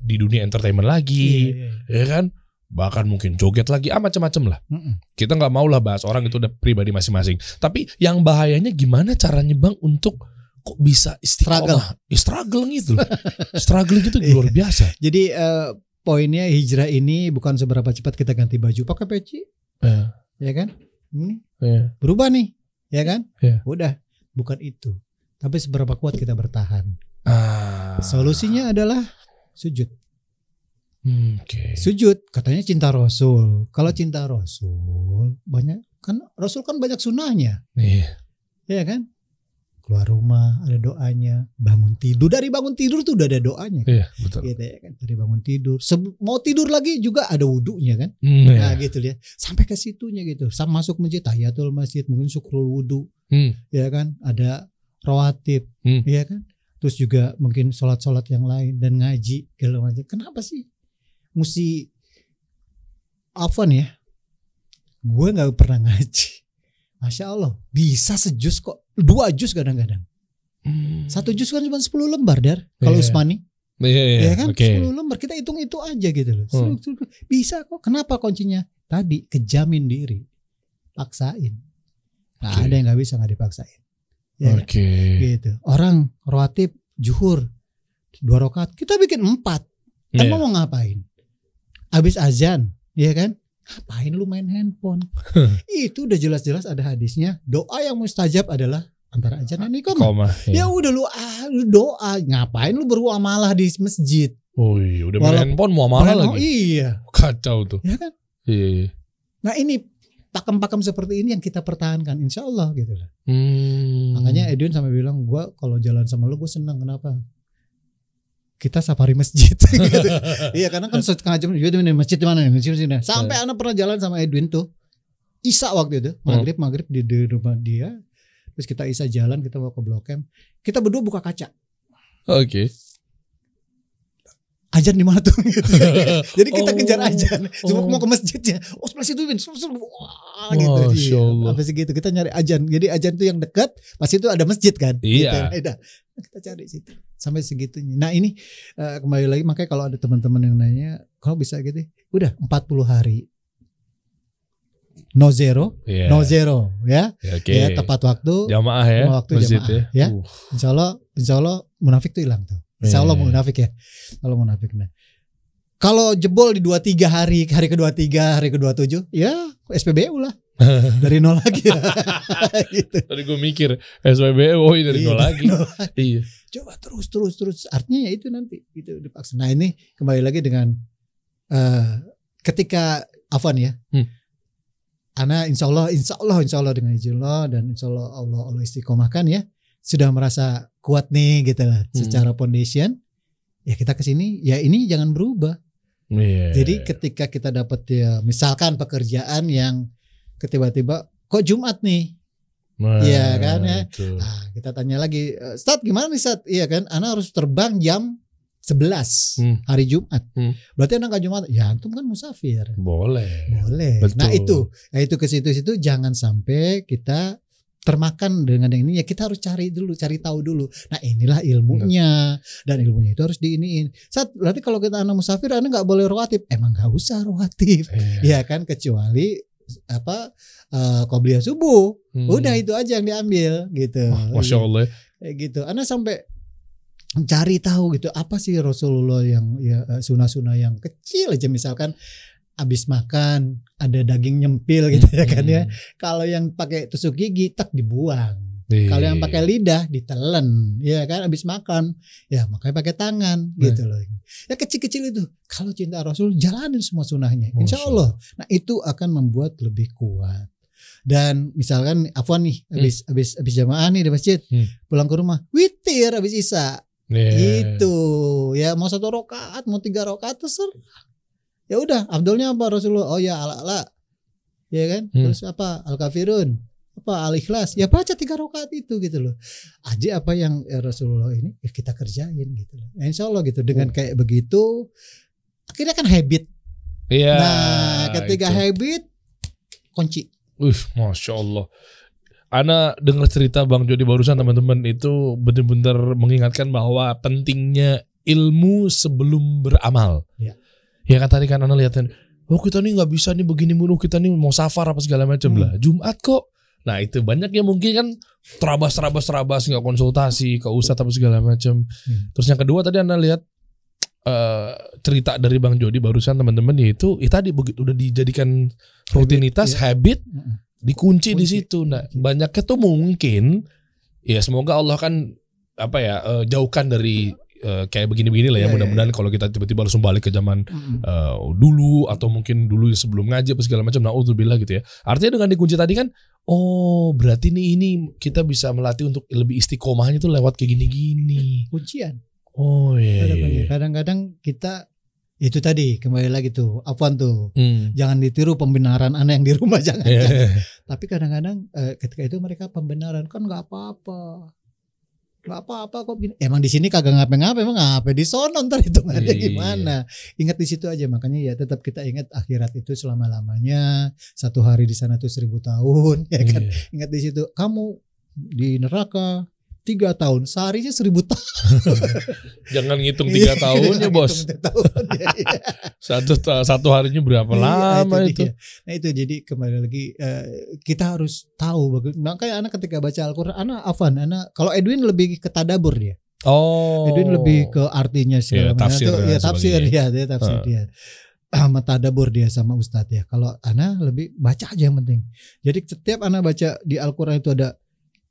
di dunia entertainment Iya, lagi, iya, iya. ya kan? Bahkan mungkin joget lagi, ah macam-macam lah. Mm-mm. kita nggak mau lah bahas orang itu udah pribadi masing-masing. Tapi yang bahayanya gimana caranya bang untuk kok bisa Struggle. istiqomah, struggle, struggle gitu loh, struggle gitu luar biasa. Jadi eh, poinnya hijrah ini bukan seberapa cepat kita ganti baju pakai peci, Eh, ya kan? Ini eh, berubah nih, ya kan? Iya. Udah, bukan itu. Tapi seberapa kuat kita bertahan. ah, Solusinya adalah sujud. hmm, Oke. Sujud katanya cinta Rasul. Kalau cinta Rasul banyak kan Rasul kan banyak sunahnya, Iya. ya kan? Keluar rumah ada doanya, bangun tidur dari bangun tidur tuh udah ada doanya. Iya betul. Gitu ya kan dari bangun tidur. Sebe- mau tidur lagi juga ada wudhunya kan? Iya. Nah gitu ya. Sampai ke situnya gitu. Sama masuk masjid tahiyatul masjid, mungkin syukrul wudhu, Hmm, ya kan? Ada rawatib, Hmm. ya kan? Terus juga mungkin sholat-sholat yang lain dan ngaji segala macam. Kenapa sih mesti Afwan ya? Gue nggak pernah ngaji. Masya Allah, bisa sejus kok. Dua jus kadang-kadang. hmm. Satu jus kan cuma 10 lembar, Dar. Kalau Iya. Usmani. Iya, iya, ya kan Oke. 10 lembar kita hitung itu aja gitu loh Hmm. bisa kok kenapa kuncinya tadi kejamin diri paksain nggak Oke. ada yang nggak bisa nggak dipaksain ya kan? Oke. gitu orang rawatib juhur dua rakaat kita bikin empat Iya. emang mau ngapain habis azan ya kan ngapain lu main handphone itu udah jelas-jelas ada hadisnya doa yang mustajab adalah antara azan dan iqamah Koma. ya Iya. udah lu, ah, lu doa ngapain lu bermuamalah di masjid Oh iya, udah main handphone mau malah Padahal- lagi. iya Kacau tuh. ya kan Iya. iya. nah ini pakem-pakem seperti ini yang kita pertahankan insya Allah gitu lah Hmm. makanya Edwin sampai bilang gua kalau jalan sama lu gue senang kenapa kita safari masjid gitu. iya karena kan setengah jam "Yaudah, ini masjid di mana nih masjid di sini sampai Iya. anak pernah jalan sama Edwin tuh Isa waktu itu Hmm. maghrib maghrib di, di rumah dia terus kita Isa jalan kita mau ke Blok M kita berdua buka kaca Oke. Ajan di mana tuh gitu. jadi kita Oh. kejar ajan cuma Oh. mau ke masjidnya oh sebelah situ Win wah gitu iya. Allah. sampai segitu kita nyari ajan jadi ajan tuh yang dekat pasti itu ada masjid kan Iya. gitu. Udah. kita cari situ sampai segitunya nah ini eh, kembali lagi makanya kalau ada teman-teman yang nanya kalau bisa gitu udah 40 hari no zero Iya. no zero ya Ya, Oke. ya tepat waktu Jamaah ya. Waktu masjid jamaah, ya. Uh, Insya Allah, insya Allah munafik tuh hilang tuh. Insya Allah Iya. munafik ya. Kalau munafik nah. Kalau jebol di dua tiga hari, hari kedua tiga, hari kedua tujuh, ya SPBU lah dari nol lagi. gitu. Tadi gue mikir SPBU oh dari Iya, nol lagi. nol. Iya. Coba terus terus terus. Artinya ya itu nanti itu dipaksa. Nah ini kembali lagi dengan eh ketika Afan ya. Hmm. Ana insya Allah, insya Allah, insya Allah dengan izin Allah dan insya Allah Allah Allah istiqomahkan ya. Sudah merasa kuat nih gitu lah Hmm. secara foundation. Ya kita ke sini ya ini jangan berubah. Iya. Jadi ketika kita dapat ya misalkan pekerjaan yang tiba-tiba kok Jumat nih. Nah, iya kan, ya. itu. Ah, kita tanya lagi, "Eh, Start gimana nih Start? Iya kan, Ana harus terbang jam 11 Hmm. hari Jumat. Hmm. Berarti Ana nggak Jumat. Ya antum kan musafir. Boleh. Boleh. Betul. Nah itu, nah itu ke situ-situ jangan sampai kita termakan dengan yang ini ya kita harus cari dulu, cari tahu dulu. Nah inilah ilmunya dan ilmunya itu harus diiniin. Saat berarti kalau kita anak musafir, anak nggak boleh rawatib. Emang nggak usah rawatib, Iya. ya kan kecuali apa uh, qobliyah subuh. Hmm. Udah itu aja yang diambil gitu. Wah, Masya Allah. Kayak gitu. Anak sampai cari tahu gitu apa sih Rasulullah yang ya eh, sunah-sunah yang kecil aja misalkan abis makan ada daging nyempil gitu ya kan ya. Hmm. Kalau yang pakai tusuk gigi tak dibuang. Kalau yang pakai lidah ditelen, ya kan abis makan, ya makanya pakai tangan Nah. gitu loh. Ya kecil-kecil itu. Kalau cinta Rasul jalanin semua sunnahnya, insya Allah. Nah itu akan membuat lebih kuat. Dan misalkan Afwan nih, abis abis abis jamaah nih di masjid, Hmm. pulang ke rumah, witir abis isya, Iya. gitu. Ya mau satu rokaat, mau tiga rokaat terserah. Ya udah, Abdulnya apa Rasulullah? Oh ya ala ala, ya kan? Hmm. Terus apa? Al kafirun, apa al ikhlas? Ya baca tiga rokaat itu gitu loh. Aja apa yang ya, Rasulullah ini ya kita kerjain gitu loh. Ya, insya Allah gitu dengan Oh. kayak begitu, akhirnya kan habit. Iya. nah, ketika itu. habit, kunci. Wih, masya Allah. Ana dengar cerita Bang Jody barusan teman-teman itu benar-benar mengingatkan bahwa pentingnya ilmu sebelum beramal. Ya. Ya kan tadi kan Ana lihatin, oh kita nih nggak bisa nih begini mulu, kita nih mau safar apa segala macam Hmm. lah. Jumat kok. Nah itu banyak yang mungkin kan terabas terabas terabas nggak konsultasi ke ustadz apa segala macam. Hmm. Terus yang kedua tadi Anda lihat eh, cerita dari Bang Jody barusan teman-teman yaitu itu tadi begitu udah dijadikan rutinitas ya. habit Mm-mm. dikunci di situ. Nah, banyaknya tuh mungkin ya semoga Allah kan apa ya eh, jauhkan dari eh, kayak begini-begini lah ya. Iya, iya, Mudah-mudahan kalau kita tiba-tiba langsung balik ke zaman Mm-mm. eh, dulu atau mungkin dulu sebelum ngaji apa segala macam. Nah, bilang gitu ya. Artinya dengan dikunci tadi kan oh, berarti nih ini kita bisa melatih untuk lebih istiqomahnya tuh lewat kayak gini-gini. Kuncian. Oh iya. iya, iya. Kadang-kadang kita itu tadi kembali lagi tuh, Afwan tuh. Hmm. jangan ditiru pembenaran anak yang di rumah jangan. Iya. jangan. Tapi kadang-kadang eh, ketika itu mereka pembenaran kan nggak apa-apa. Nggak apa-apa kok gini. Emang di sini kagak ngapain-ngapain emang ngapa di sono ntar itu ada Iya. gimana. Ingat di situ aja makanya ya tetap kita ingat akhirat itu selama-lamanya. Satu hari di sana tuh seribu tahun ya kan. Iya. Ingat di situ kamu di neraka tiga tahun seharinya seribu tahun Jangan ngitung tiga tahun ya bos. Hitung tiga tahun. Ya, iya. Satu satu harinya berapa Iya, lama itu? dia. Nah itu jadi kembali lagi eh, kita harus tahu bagus. Makanya anak ketika baca Al-Qur'an anak Afan, anak kalau Edwin lebih ke tadabur dia. Oh. Edwin lebih ke artinya segala Iya, tafsir macam. Itu, dan ya tafsir dia, dia tafsir Ah. dia. Sama tadabur dia sama ustadz ya. Kalau anak lebih baca aja yang penting. Jadi setiap anak baca di Al-Qur'an itu ada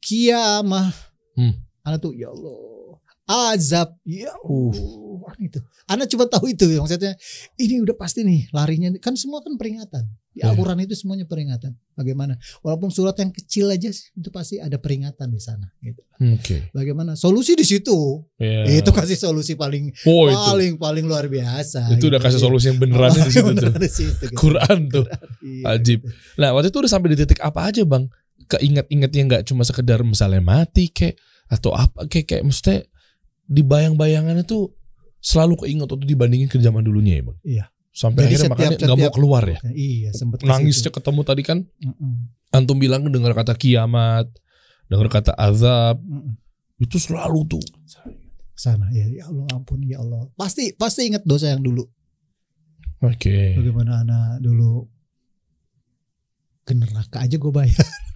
kiamah. Hmm. Anak tuh ya Allah azab ya Allah itu anak cuma tahu itu maksudnya ini udah pasti nih larinya kan semua kan peringatan di Iya. Al-Quran itu semuanya peringatan bagaimana walaupun surat yang kecil aja itu pasti ada peringatan di sana gitu Oke. bagaimana solusi di situ Iya. itu kasih solusi paling Oh itu. paling paling luar biasa Itu udah gitu. kasih solusi yang beneran di situ tuh. Di situ, gitu. Quran tuh. Iya, Ajib. gitu. Nah waktu itu udah sampai di titik apa aja bang? Keinget-ingetnya nggak cuma sekedar misalnya mati kayak atau apa kayak kayak mesti di bayang-bayangannya tuh selalu keinget waktu dibandingin ke zaman dulunya ya bang. Iya. Sampai Jadi akhirnya setiap- makanya nggak mau keluar ya. Iya sempat ke Nangisnya ketemu tadi kan Mm-mm. antum bilang dengar kata kiamat, dengar kata azab, Mm-mm. itu selalu tuh. sana ya ya Allah ampun ya Allah pasti pasti ingat dosa yang dulu Oke. bagaimana anak dulu ke neraka aja gue bayar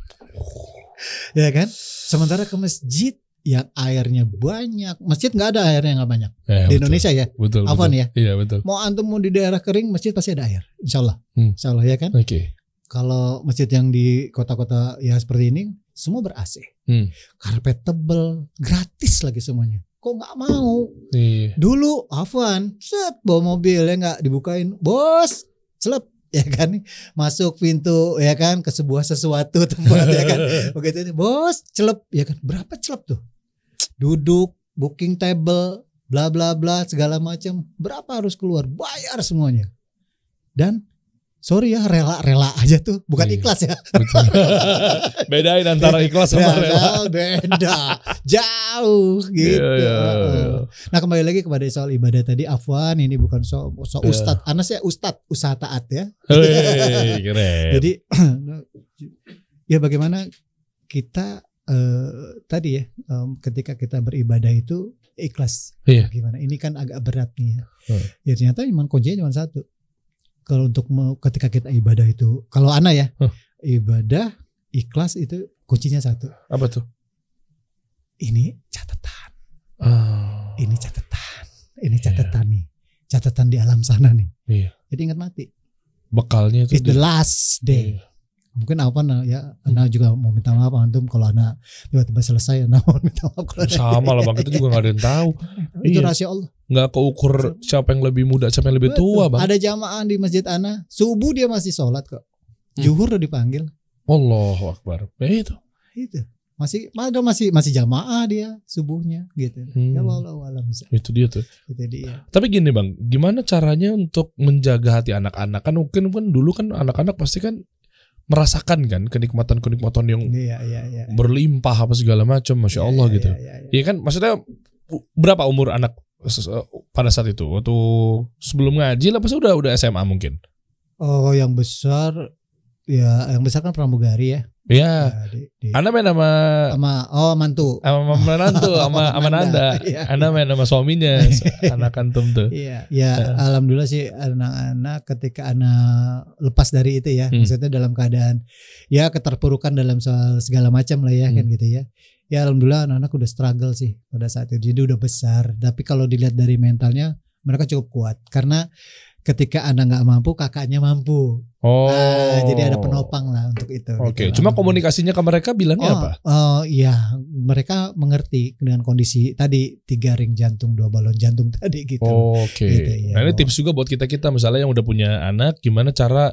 ya kan sementara ke masjid yang airnya banyak masjid nggak ada airnya nggak banyak Eh, di betul. Indonesia ya Betul. Betul. ya? Iya betul. mau antum mau di daerah kering masjid pasti ada air Insya Allah Hmm. Insya Allah ya kan Oke. kalau masjid yang di kota-kota ya seperti ini semua ber AC Hmm. karpet tebel gratis lagi semuanya kok nggak mau Iya. Dulu Afwan, set bawa mobil ya nggak dibukain, bos, celep ya kan? Masuk pintu ya kan? Ke sebuah sesuatu tempat ya kan? Begitu ini bos celep ya kan? Berapa celep tuh? Duduk booking table bla bla bla segala macam. Berapa harus keluar? Bayar semuanya. Dan sorry ya rela rela aja tuh bukan Iya. ikhlas ya. Bedain antara ikhlas sama rela. Beda, beda jauh gitu Iya, iya, iya. Nah kembali lagi kepada soal ibadah tadi Afwan ini bukan so, so Iya. ustad Anas ya ustad usaha taat ya Hei, keren. Jadi ya bagaimana kita eh, tadi ya ketika kita beribadah itu ikhlas Iya. gimana ini kan agak berat nih ya ya ternyata memang kuncinya cuma satu kalau untuk mau ketika kita ibadah itu kalau ana ya Hmm. ibadah ikhlas itu kuncinya satu Apa tuh? ini catatan Ah, ini catatan ini catatan nih catatan di alam sana nih Iya. jadi ingat mati bekalnya itu. It's the last day. Mungkin apa nah ya, Ana juga mau minta maaf antum kalau Ana tiba-tiba selesai Ana mau minta maaf kalau Sama lah bang, kita juga nggak ada yang tahu. Itu Iya. rahasia Allah. Nggak keukur siapa yang lebih muda, siapa yang lebih tua bang. Ada jamaah di masjid Ana, subuh dia masih sholat kok. Hmm. Juhur udah dipanggil. Allahu Akbar. Ya itu. Itu. Masih ada masih masih jamaah dia subuhnya gitu. Hmm. Ya Allah alam Itu dia tuh. Itu dia. Tapi gini bang, gimana caranya untuk menjaga hati anak-anak? Kan mungkin kan dulu kan anak-anak pasti kan merasakan kan kenikmatan-kenikmatan yang Iya iya iya. berlimpah apa segala macam, masya Allah Iya, gitu. iya, iya, iya. Iya kan, maksudnya berapa umur anak pada saat itu? Waktu sebelum ngaji lah, pasti udah udah SMA mungkin. Oh yang besar ya yang besar kan pramugari ya. Ya, Ya, di, di, Anda main sama sama oh mantu. sama menantu sama sama Nanda. Iya. Anda main sama suaminya, anak antum tuh. Iya, ya alhamdulillah sih anak-anak ketika anak lepas dari itu ya, Hmm. maksudnya dalam keadaan ya keterpurukan dalam soal segala macam lah ya kan Hmm. gitu ya. Ya alhamdulillah anak-anak udah struggle sih pada saat itu. Jadi udah besar, tapi kalau dilihat dari mentalnya mereka cukup kuat karena ketika anak nggak mampu, kakaknya mampu. Oh. Nah, jadi ada penopang lah untuk itu. Oke, gitu. cuma Alhamdulillah. komunikasinya ke mereka bilangnya Oh, apa? oh iya, mereka mengerti dengan kondisi tadi tiga ring jantung, dua balon jantung tadi gitu. Oke. Gitu, iya. Nah ini tips juga buat kita kita misalnya yang udah punya anak, gimana cara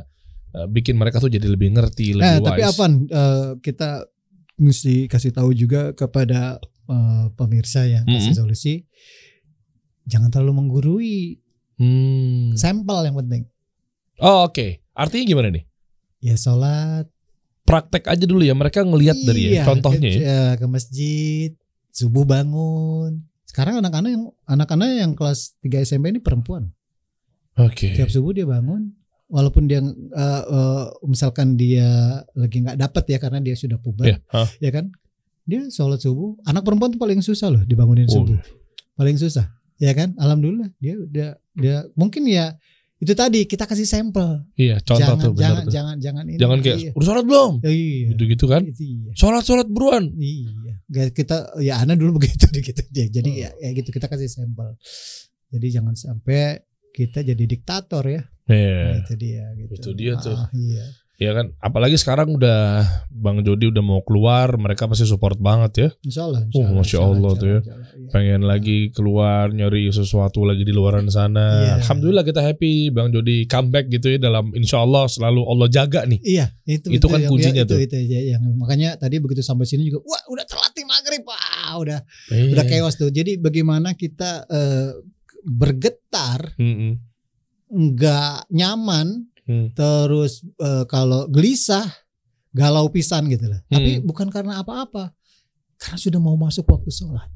uh, bikin mereka tuh jadi lebih ngerti, lebih Nah, wise. tapi Avan, eh, kita mesti kasih tahu juga kepada eh, pemirsa ya, kasih Mm-mm. solusi. Jangan terlalu menggurui, Hmm. sampel yang penting. Oh oke. Artinya gimana nih? Ya sholat. Praktek aja dulu ya. Mereka ngelihat dari ya, Iya, contohnya ke, ya. ya, ke masjid, subuh bangun. Sekarang anak-anak yang anak-anak yang kelas 3 SMP ini perempuan. Oke. Tiap subuh dia bangun, walaupun dia eh, eh, misalkan dia lagi nggak dapat ya karena dia sudah puber, Iya. Hah. ya kan? Dia sholat subuh. Anak perempuan tuh paling susah loh dibangunin Oh. subuh. Paling susah, ya kan? Alhamdulillah dia udah dia mungkin ya itu tadi kita kasih sampel. Iya. Contoh jangan tuh benar jangan, tuh. jangan jangan ini. Jangan kayak iya. udah sholat belum? iya. Gitu gitu kan? Itu iya. Sholat sholat buruan. Iya. Kita ya Ana dulu begitu gitu dia. Jadi Oh. ya, ya gitu kita kasih sampel. Jadi jangan sampai kita jadi diktator ya. Nah, Iya. itu dia gitu. Itu dia tuh. Ah, iya. Iya kan. Apalagi sekarang udah Bang Jody udah mau keluar, mereka pasti support banget ya. Insya Allah. Oh, Masya Allah tuh ya. Pengen lagi keluar nyari sesuatu lagi di luaran sana. Iya. Alhamdulillah kita happy Bang Jody comeback gitu ya dalam Insya Allah selalu Allah jaga nih. Iya, itu Itu kan kuncinya ya, tuh. Itu, itu aja yang makanya tadi begitu sampai sini juga, wah udah terlatih maghrib, wah udah Iya. udah chaos tuh. Jadi bagaimana kita eh, bergetar, Mm-mm. nggak nyaman, Hmm. terus eh, kalau gelisah, galau pisan gitu lah. Tapi Hmm. bukan karena apa-apa, karena sudah mau masuk waktu sholat.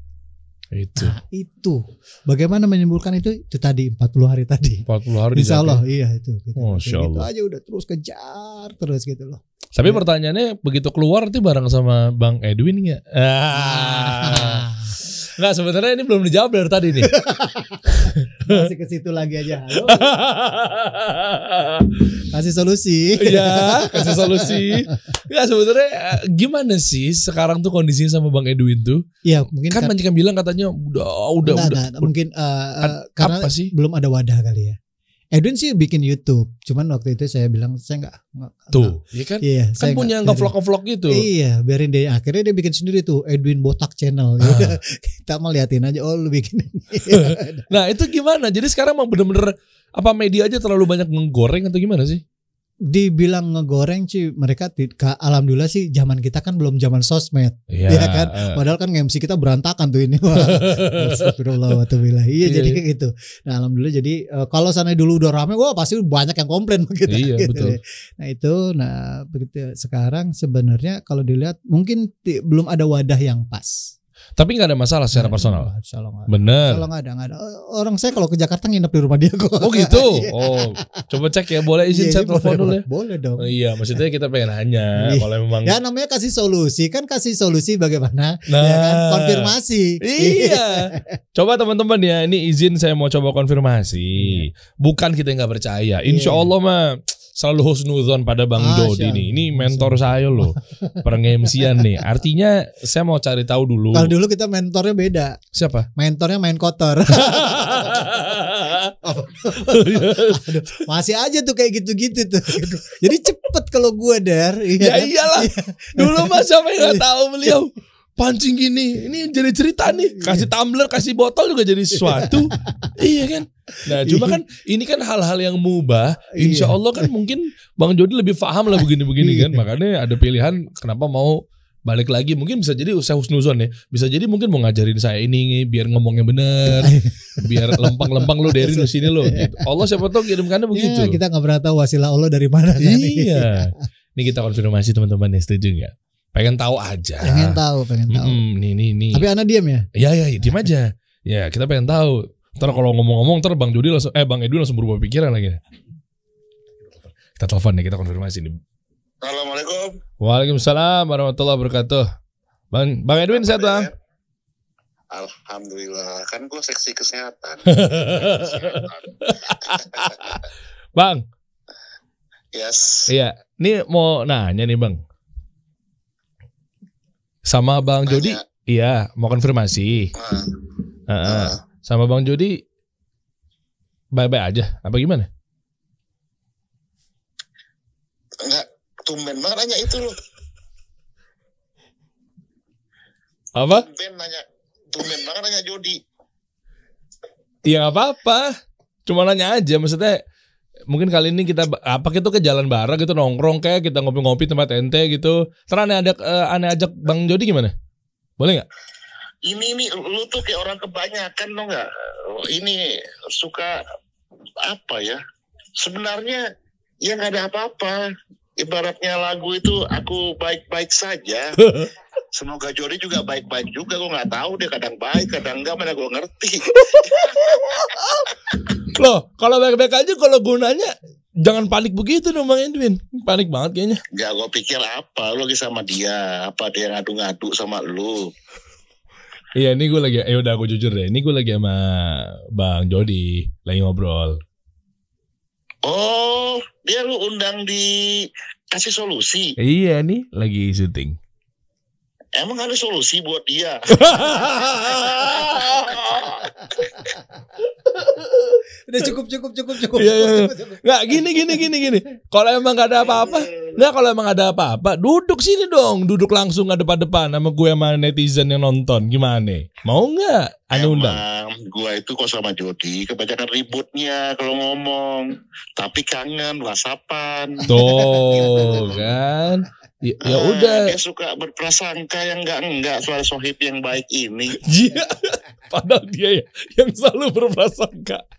Itu Nah itu, bagaimana menimbulkan itu? Itu tadi 40 hari tadi. 40 hari Insya. Allah, iya itu. Gitu. Masya Kayak gitu Allah. aja udah terus kejar terus gitu loh. Tapi Iya. pertanyaannya begitu keluar tuh bareng sama Bang Edwin nggak? Ah. Nggak sebenarnya ini belum dijawab dari tadi nih. Masih ke situ lagi aja. Halo. Kasih solusi. Iya, kasih solusi. Nggak sebenarnya eh, gimana sih sekarang tuh kondisinya sama Bang Edwin tuh? Iya, mungkin Kan banyak yang bilang katanya udah udah Nggak, udah. nggak, mungkin eh, Ad- karena apa sih? belum ada wadah kali ya. Edwin sih bikin YouTube, cuman waktu itu saya bilang saya nggak Tuh, iya kan? Iya, Kan saya punya nggak- ngevlog ngevlog gitu. Iya, biarin deh. Akhirnya dia bikin sendiri tuh Edwin Botak Channel. Ah. udah, Kita mau liatin aja. Oh, lu bikin. Nah itu gimana? Jadi sekarang emang bener-bener apa media aja terlalu banyak menggoreng atau gimana sih? Dibilang ngegoreng sih mereka alhamdulillah sih zaman kita kan belum zaman sosmed. Iya Iya kan? eh. Padahal kan MC kita berantakan tuh ini. Astagfirullah. Iya Iya. jadi kayak gitu. Nah alhamdulillah jadi eh, kalau sana dulu udah rame, wah pasti banyak yang komplain begitu. Iya, gitu. betul. Nah itu, nah begitu sekarang sebenarnya kalau dilihat mungkin belum ada wadah yang pas. Tapi nggak ada masalah secara Nah, personal. Nggak ada. Bener. Ada ada. Orang saya kalau ke Jakarta nginep di rumah dia kok. Oh gitu. Iya. Oh, coba cek ya. Boleh izin Iya, saya iya, telepon dulu ya. Boleh dong. Oh, iya, maksudnya kita pengen nanya Iya. kalau memang. Ya namanya kasih solusi kan kasih solusi bagaimana Nah, ya kan konfirmasi. Iya. Coba teman-teman ya, ini izin saya mau coba konfirmasi. Bukan kita nggak percaya. Insya. Allah mah selalu husnuzon pada Bang Masya Dodi nih. Ini Allah. mentor saya loh. Pengemsian nih. Artinya saya mau cari tahu dulu. Kalau dulu kita mentornya beda. Siapa? Mentornya main kotor. Aduh, masih aja tuh kayak gitu-gitu tuh. Jadi cepet kalau gue der. ya kan? iyalah. Dulu mah siapa yang nggak tahu beliau pancing gini. Ini jadi cerita nih. Kasih tumbler, kasih botol juga jadi sesuatu. iya kan? Nah, cuma kan ini kan hal-hal yang mubah. Insya Iya. Allah kan mungkin Bang Jody lebih paham lah begini-begini kan. Iya. Makanya ada pilihan kenapa mau balik lagi mungkin bisa jadi usaha husnuzon ya bisa jadi mungkin mau ngajarin saya ini biar ngomongnya bener biar lempang-lempang lo dari sini lo gitu. Allah siapa tahu kirimkannya begitu Ya, kita nggak pernah tahu wasilah Allah dari mana. kan? Iya. Ini kita konfirmasi teman-teman ya setuju nggak? Pengen tahu aja. pengen tahu, pengen tahu. Mm-mm, nih nih nih. Tapi anak diam ya. Ya ya ya, diem aja. Ya kita pengen tahu. Ntar kalau ngomong-ngomong ntar Bang Jody langsung eh Bang Edwin langsung berubah pikiran lagi. Kita telepon nih kita konfirmasi nih. Assalamualaikum. Waalaikumsalam warahmatullahi wabarakatuh. Bang Bang Edwin sehat bang? Alhamdulillah, kan gue seksi kesehatan. bang, yes. iya. Ini mau nanya nih bang. Sama Bang Nanya. Jody, iya mau konfirmasi. Nah, Heeh. nah, Sama Bang Jody bye-bye aja apa gimana? enggak, tumben banget nanya itu loh. Apa? Tumben nanya, tumben banget nanya Jody. Ya nggak apa-apa. Cuma nanya aja maksudnya mungkin kali ini kita apa gitu ke jalan bareng gitu nongkrong kayak kita ngopi-ngopi tempat ente gitu. Terus aneh ada eh, aneh ajak Bang Jody gimana? Boleh nggak? Ini nih, lu tuh kayak orang kebanyakan dong nggak? Ini suka apa ya? Sebenarnya ya nggak ada apa-apa. Ibaratnya lagu itu aku baik-baik saja. Semoga Jody juga baik-baik juga. Gue nggak tahu dia kadang baik, kadang enggak. Mana gue ngerti. Loh, kalau baik-baik aja kalau gunanya jangan panik begitu dong Bang Edwin. Panik banget kayaknya. Ya gue pikir apa, lu lagi sama dia, apa dia ngadu-ngadu sama lu. Iya, ini gue lagi, ya udah aku jujur deh. Ini gue lagi sama Bang Jody lagi ngobrol. Oh, dia lu undang di kasih solusi. Iya nih, lagi syuting. Emang ada solusi buat dia? Udah cukup cukup cukup cukup. Iya, iya, iya. Nggak gini gini gini gini. Kalau emang gak ada apa-apa, nggak kalau emang ada apa-apa, duduk sini dong, duduk langsung ada depan sama gue sama netizen yang nonton. Gimana? Mau nggak? Anda undang? Emang gua itu kok sama Jody kebanyakan ributnya kalau ngomong. Tapi kangen whatsappan. Tuh kan? Ya, ya Ah, udah. Dia suka berprasangka yang enggak-enggak soal sohib yang baik ini. Iya. Padahal dia ya yang selalu berprasangka.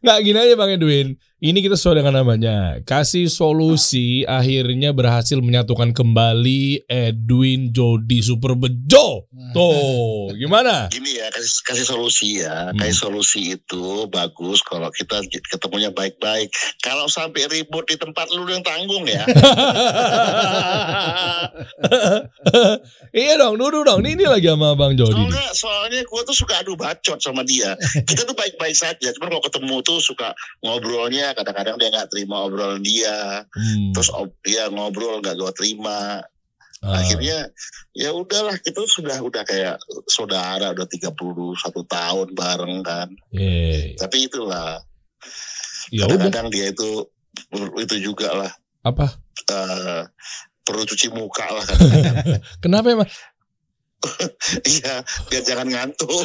Nggak gini aja Bang Edwin. Ini kita sesuai dengan namanya. Kasih solusi akhirnya berhasil menyatukan kembali Edwin Jody Super Bejo. Tuh, gimana? Gini ya, kasih, kasih solusi ya. Hmm. Kasih solusi itu bagus kalau kita ketemunya baik-baik. Kalau sampai ribut di tempat lu yang tanggung ya. iya dong, duduk dong. Ini, ini lagi sama Bang Jody. nih. Soalnya, soalnya gue tuh suka adu bacot sama dia. Kita tuh baik-baik saja. Cuman kalau ketemu tuh suka ngobrolnya. Kadang-kadang dia nggak terima obrolan dia. Hmm. Terus ob- dia ngobrol nggak gue terima. Ah. Akhirnya ya udahlah kita sudah udah kayak saudara udah 31 tahun bareng kan. Yeay. Tapi itulah Ya udah. kadang-kadang dia itu itu juga lah Apa? eh, perlu cuci muka lah. Kenapa emang? Iya, biar jangan ngantuk.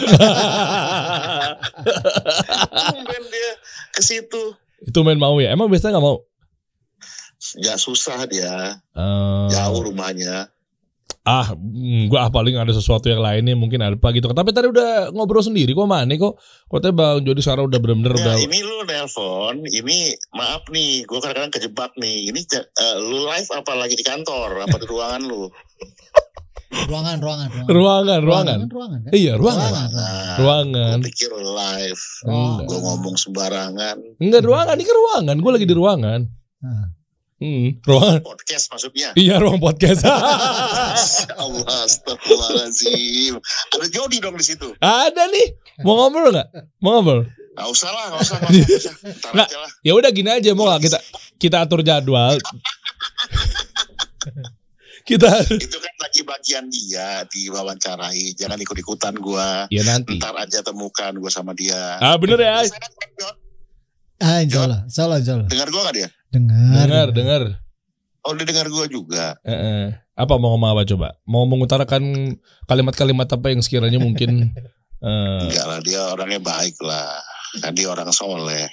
Tumben dia ke situ. Itu main mau ya? Emang biasanya nggak mau? Ya susah dia, Eh, jauh rumahnya. ah mm, gua ah, paling ada sesuatu yang lainnya mungkin ada apa gitu tapi tadi udah ngobrol sendiri kok mana kok katanya bang Jody sekarang udah bener-bener Ya, udah ini lu nelpon, ini maaf nih, gue kadang-kadang kejebak nih. Ini eh, lu live apa lagi di kantor, apa di ruangan lu? Ruangan, ruangan, ruangan. ruangan ruangan kan ruangan kan? iya ruangan Ruangan. Nah, ruangan Gue pikir live, Oh. gue ngomong sembarangan. enggak ruangan ini kan ruangan gue lagi di ruangan Nah. hmm, ruangan Podcast maksudnya. iya ruang podcast Allah, astagfirullahaladzim. Ada Jody dong di situ. ada nih mau ngobrol nggak mau ngobrol Gak usah lah, gak usah, gak usah. Gak Nggak. ya udah gini aja mau nggak kita kita atur jadwal kita Itu kan lagi bagian dia diwawancarai. Jangan ikut-ikutan gue. ya nanti Ntar aja temukan gue sama dia. ah bener ya kan. Ah, insya Allah, insya Allah, insya Allah. Dengar gua nggak dia? Dengar. Dengar, dengar. Oh dia dengar gua juga. Eh, eh. Apa mau ngomong apa coba? Mau mengutarakan kalimat-kalimat apa yang sekiranya mungkin eh, Enggak lah dia orangnya baik lah. Kan dia orang soleh.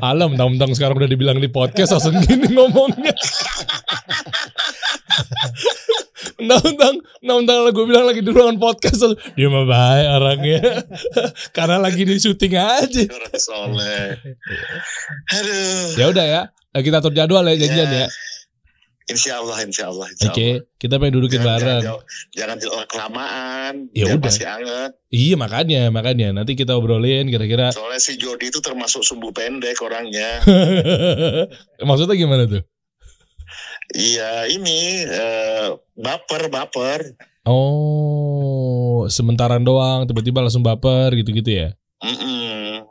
alam tentang sekarang udah dibilang di podcast langsung gini ngomongnya. Nantang, nantang gue bilang lagi di ruangan podcast dia mah baik orangnya karena lagi di syuting aja. Soleh. Aduh. Ya udah ya, kita atur jadwal ya janjian ya. Insya Allah, insya Allah, insya Oke, Allah. kita pengen dudukin Jangan, bareng. jangan, jangan, kelamaan. Ya udah. Masih anget. Iya makanya, makanya nanti kita obrolin kira-kira. Soalnya si Jody itu termasuk sumbu pendek orangnya. Maksudnya gimana tuh? Iya ini eh, baper baper. Oh, sementaran doang, tiba-tiba langsung baper gitu-gitu ya? Mm-mm.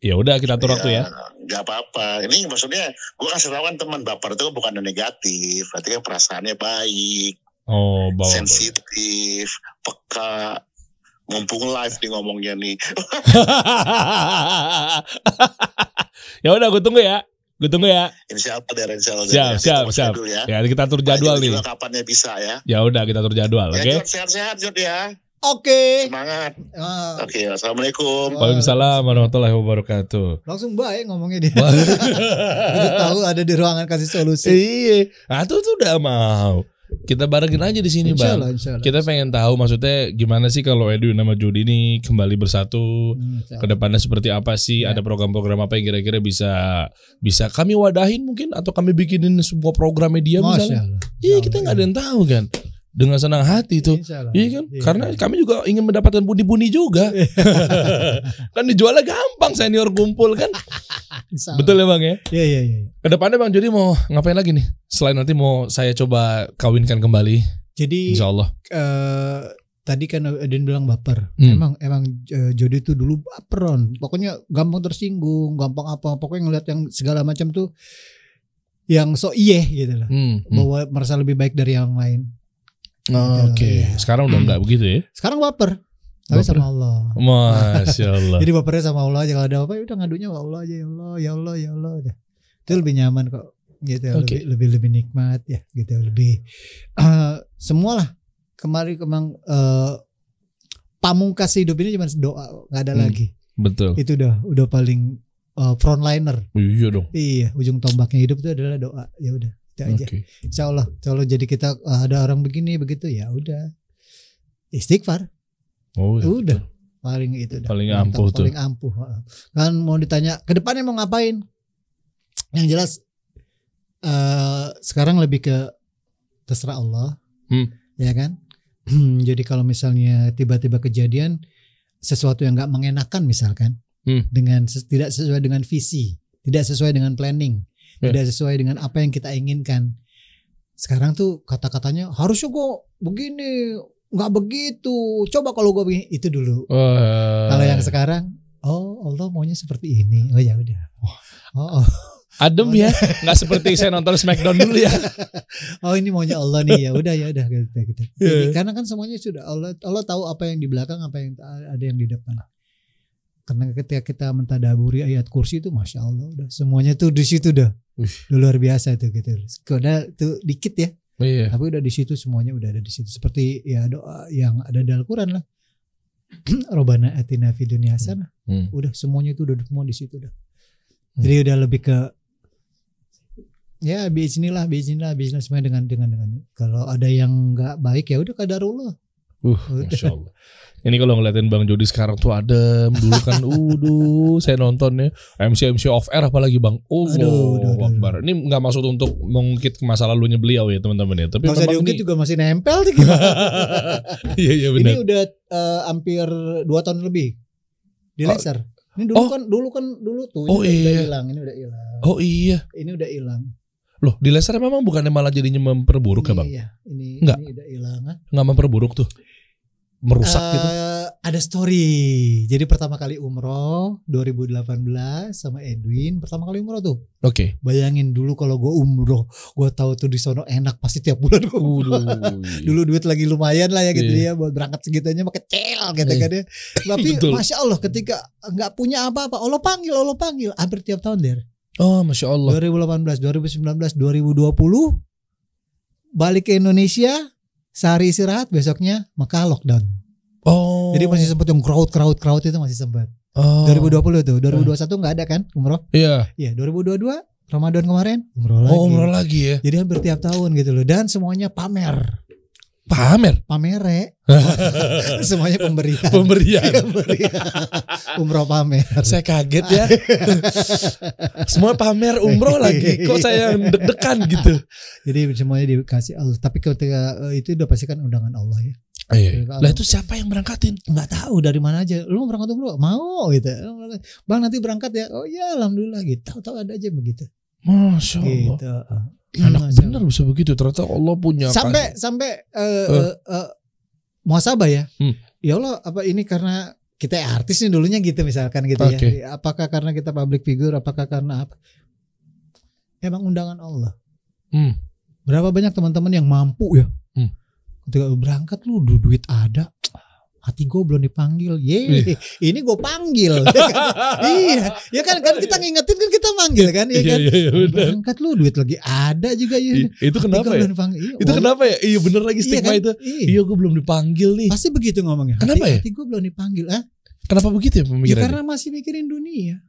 Ya udah kita atur waktu ya. Gak apa-apa. Ini maksudnya gue kasih tahu kan teman baper itu bukan negatif. Berarti kan perasaannya baik, Oh, bawa. sensitif, peka. Mumpung live nih ngomongnya nih. ya udah, gue tunggu ya. Gue tunggu ya. Insya Allah dari insya Allah. Siap, Kita siap, siap. Ya. Ya, kita atur jadwal Nah, nih. Kapannya bisa ya. Ya udah, kita atur jadwal, oke? Ya, Jod, sehat-sehat Jod ya. Oke. Semangat. Ah, Oke, assalamualaikum. Waalaikumsalam warahmatullahi wabarakatuh. langsung baik ngomongnya dia. Udah tahu ada di ruangan kasih solusi. Iya, nah tuh tuh udah mau. Kita barengin aja di sini, Bang. Allah, Allah. Kita pengen tahu maksudnya gimana sih kalau Edwin sama Jody ini kembali bersatu Hmm, ke depannya seperti apa sih? Ya. Ada program-program apa yang kira-kira bisa bisa kami wadahin mungkin atau kami bikinin sebuah program media Masya misalnya? Iya kita nggak ada yang tahu kan. Dengan senang hati. Insya Allah. Iya kan? Karena kami juga ingin mendapatkan pundi-pundi juga. kan dijualnya gampang senior kumpul kan. Betul ya Bang ya? Iya, iya, iya. Ke depannya Bang Jody mau ngapain lagi nih? Selain nanti mau saya coba kawinkan kembali. Jadi Insya Allah. eh, tadi kan Edin bilang baper. Hmm. Emang emang eh, Jody itu dulu baperan. Pokoknya gampang tersinggung, gampang apa. Pokoknya ngeliat yang segala macam tuh yang so iye gitu lah. Hmm, hmm. Bahwa merasa lebih baik dari yang lain. Oke, Iya. sekarang udah nggak begitu ya? Sekarang baper. Tapi Baper. sama Allah. Masya Allah. Jadi bapernya sama Allah aja kalau ada apa ya udah ngadunya sama Allah aja ya Allah ya Allah ya Allah udah. Itu lebih nyaman kok gitu ya, Oke. lebih lebih lebih nikmat ya gitu lebih eh semua lah kemarin kemang eh pamungkas hidup ini cuma doa nggak ada Hmm. lagi Betul. itu udah udah paling eh, frontliner Iya dong. iya ujung tombaknya hidup itu adalah doa ya udah itu aja Oke. Insya Allah kalau jadi kita eh, ada orang begini begitu ya udah istighfar Oh, iya, Udah. betul. paling itu dah. Paling Mantap, ampuh tuh. paling ampuh kan mau ditanya ke depannya mau ngapain yang jelas eh sekarang lebih ke terserah Allah Hmm. ya kan jadi kalau misalnya tiba-tiba kejadian sesuatu yang nggak mengenakan misalkan Hmm. dengan tidak sesuai dengan visi tidak sesuai dengan planning Ya. tidak sesuai dengan apa yang kita inginkan sekarang tuh kata-katanya harusnya kok begini nggak begitu coba kalau gue begini itu dulu Wah. kalau yang sekarang, oh Allah maunya seperti ini. Oh ya udah. Oh, oh, adem ya, nggak seperti saya nonton Smackdown dulu ya. oh ini maunya Allah nih. Ya udah ya udah gitu, gitu. Jadi, Iya. karena kan semuanya sudah Allah Allah tahu apa yang di belakang, apa yang ada yang di depan. Karena ketika kita mentadaburi ayat kursi itu, masya Allah, udah semuanya tuh di situ. Udah luar biasa tuh gitu. Karena tuh dikit ya, Iya. tapi udah di situ semuanya udah ada di situ. Seperti ya doa yang ada di Al-Quran lah. Robana atina fid dunya hasanah. Hmm. udah semuanya itu udah semua di situ dah. Jadi udah lebih ke ya bismillah bismillah bismillah semuanya dengan dengan dengan kalau ada yang nggak baik ya udah kadarullah. Uh. Masya Allah. Ini kalau ngeliatin Bang Jody sekarang tuh adem dulu kan, uduh, saya nontonnya MC MC off air apalagi Bang. Oh, Aduh, aduh, Akbar. Ini nggak maksud untuk mengungkit masa lalunya beliau ya teman-teman ya, tapi Gak usah diungkit ini, juga masih nempel sih. iya iya Ini udah eh, hampir dua tahun lebih di Oh. laser. Ini dulu Oh. kan dulu kan dulu tuh ini Oh, udah, udah iya. hilang, ini udah hilang. Oh iya, Ini udah hilang. loh di laser memang bukannya malah jadinya memperburuk ya Ini, Bang? Iya, ini Enggak. ini udah hilang. ah. Nggak memperburuk tuh, merusak gitu. Eh, ada story. Jadi pertama kali umroh 2018 sama Edwin, pertama kali umroh tuh. Oke. Bayangin dulu kalau gue umroh, gue tahu tuh di sono enak pasti tiap bulan gue umroh. Dulu duit lagi lumayan lah ya gitu Iya. ya buat berangkat segitunya mah kecil gitu Iya. kan ya. Tapi masya Allah ketika nggak punya apa-apa, Allah panggil, Allah panggil hampir tiap tahun der. Oh, masya Allah. 2018, 2019, 2020 balik ke Indonesia sehari istirahat besoknya Mekah lockdown. Oh. Jadi masih sempat yang crowd crowd crowd itu masih sempat. Oh. 2020 tuh, 2021 nggak ada kan umroh? Iya. Iya, 2022 Ramadan kemarin umroh lagi. Oh, umroh lagi ya. Jadi hampir tiap tahun gitu loh dan semuanya pamer. Pamer. Pamere. semuanya pemberian. Pemberian. Pemberian. umroh pamer. Saya kaget ya. Semua pamer umroh lagi. Kok saya deg-degan gitu. Jadi semuanya dikasih Allah. Tapi ketika eh, itu udah pasti kan undangan Allah ya. Iya. Lah itu siapa yang berangkatin? nggak tahu dari mana aja lu mau berangkat umroh mau gitu bang nanti berangkat ya oh ya alhamdulillah gitu tahu-tahu ada aja begitu Masya Allah. gitu Enak Masya bener bisa begitu. Ternyata Allah punya. sampai sampai eh Eh. eh, eh, muhasabah ya Hmm. ya Allah apa ini karena kita artis nih dulunya gitu misalkan gitu Oke. ya apakah karena kita public figure apakah karena apa emang undangan Allah Hmm. berapa banyak teman-teman yang mampu ya Hmm. ketika berangkat lu du- duit ada hati gue belum dipanggil ye ini gue panggil iya ya kan kan kita ngingetin kan kita manggil kan ya Iya kan iya iya benar. berangkat lu duit lagi ada juga ya I- Itu Hati kenapa ya? Iya, Itu kenapa ya? Iya bener lagi Iya stigma kan? itu. Iya. Iya gue belum dipanggil nih. Pasti begitu ngomongnya. Kenapa hati, ya? Hati gue belum dipanggil. Ah, Kenapa begitu ya ya pemikirannya? karena masih mikirin dunia.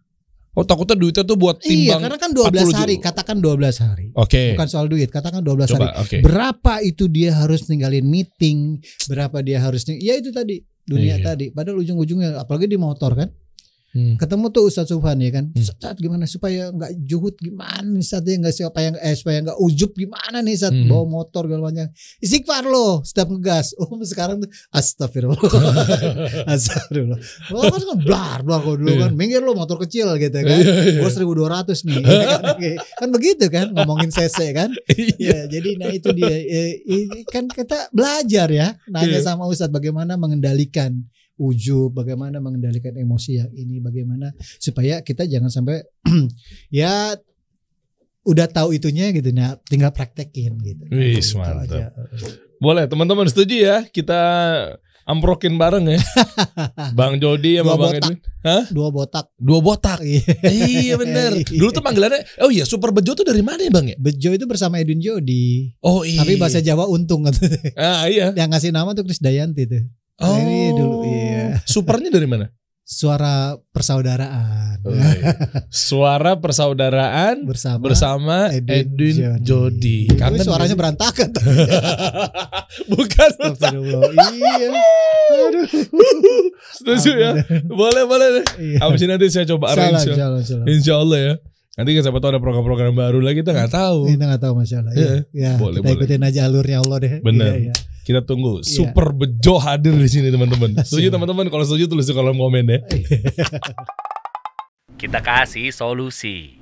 Oh takutnya duitnya tuh buat Iya, timbang. karena kan 12 40 hari, juta. katakan 12 hari. Oke. Bukan soal duit, katakan 12 hari. Coba oke. Berapa itu dia harus ninggalin meeting, berapa dia harus ning- ya itu tadi dunia Iya. tadi. Padahal ujung-ujungnya apalagi di motor kan. Hmm. Ketemu tuh Ustadz Subhan ya kan. Hmm. Ustadz gimana supaya nggak juhud gimana nih Ustadz ya nggak supaya nggak eh supaya nggak ujub gimana nih Ustadz Hmm. bawa motor segala macam. Istighfar lo setiap ngegas. Oh sekarang tuh astagfirullah. astagfirullah. Oh kan kan blar blar kok dulu kan. Minggir lo motor kecil gitu kan. Iya, iya. Gue 1200 nih. ya kan? kan begitu kan ngomongin CC kan. Iya. Ya, jadi nah itu dia Eh, kan kita belajar ya nanya Iya. sama Ustadz bagaimana mengendalikan ujub, bagaimana mengendalikan emosi yang ini, bagaimana supaya kita jangan sampai ya udah tahu itunya gitu nah tinggal praktekin gitu. Wis, Gitu mantap. aja. Boleh teman-teman setuju ya kita amprokin bareng ya. Bang Jody sama Dua Bang botak. Edwin. Dua botak. Dua botak. Iya. iya bener. Dulu tuh panggilannya, oh iya Super Bejo tuh dari mana ya Bang ya? Bejo itu bersama Edwin Jodi. Oh iya. Tapi bahasa Jawa untung katanya. Ah iya. Yang ngasih nama tuh Chris Dayanti tuh. Oh. Ini dulu, iya. Supernya dari mana? Suara persaudaraan. Oh, iya. Suara persaudaraan bersama bersama Edwin, Jody. Itu Kangen suaranya gak berantakan. Bukan. Iya. Aduh. Setuju ya. Boleh boleh deh. Iya. Abis ini nanti saya coba arrange. ya. Insya Allah ya. Nanti kan siapa tahu ada program-program baru lagi kita nggak tahu. Kita nggak tahu masalah. Iya. Ya, ya Boleh, kita boleh. ikutin aja alurnya Allah deh. Bener. Iya, iya. Kita tunggu Super Bejo hadir di sini teman-teman. Setuju teman-teman? Kalau setuju tulis di kolom komen ya. Kita kasih solusi.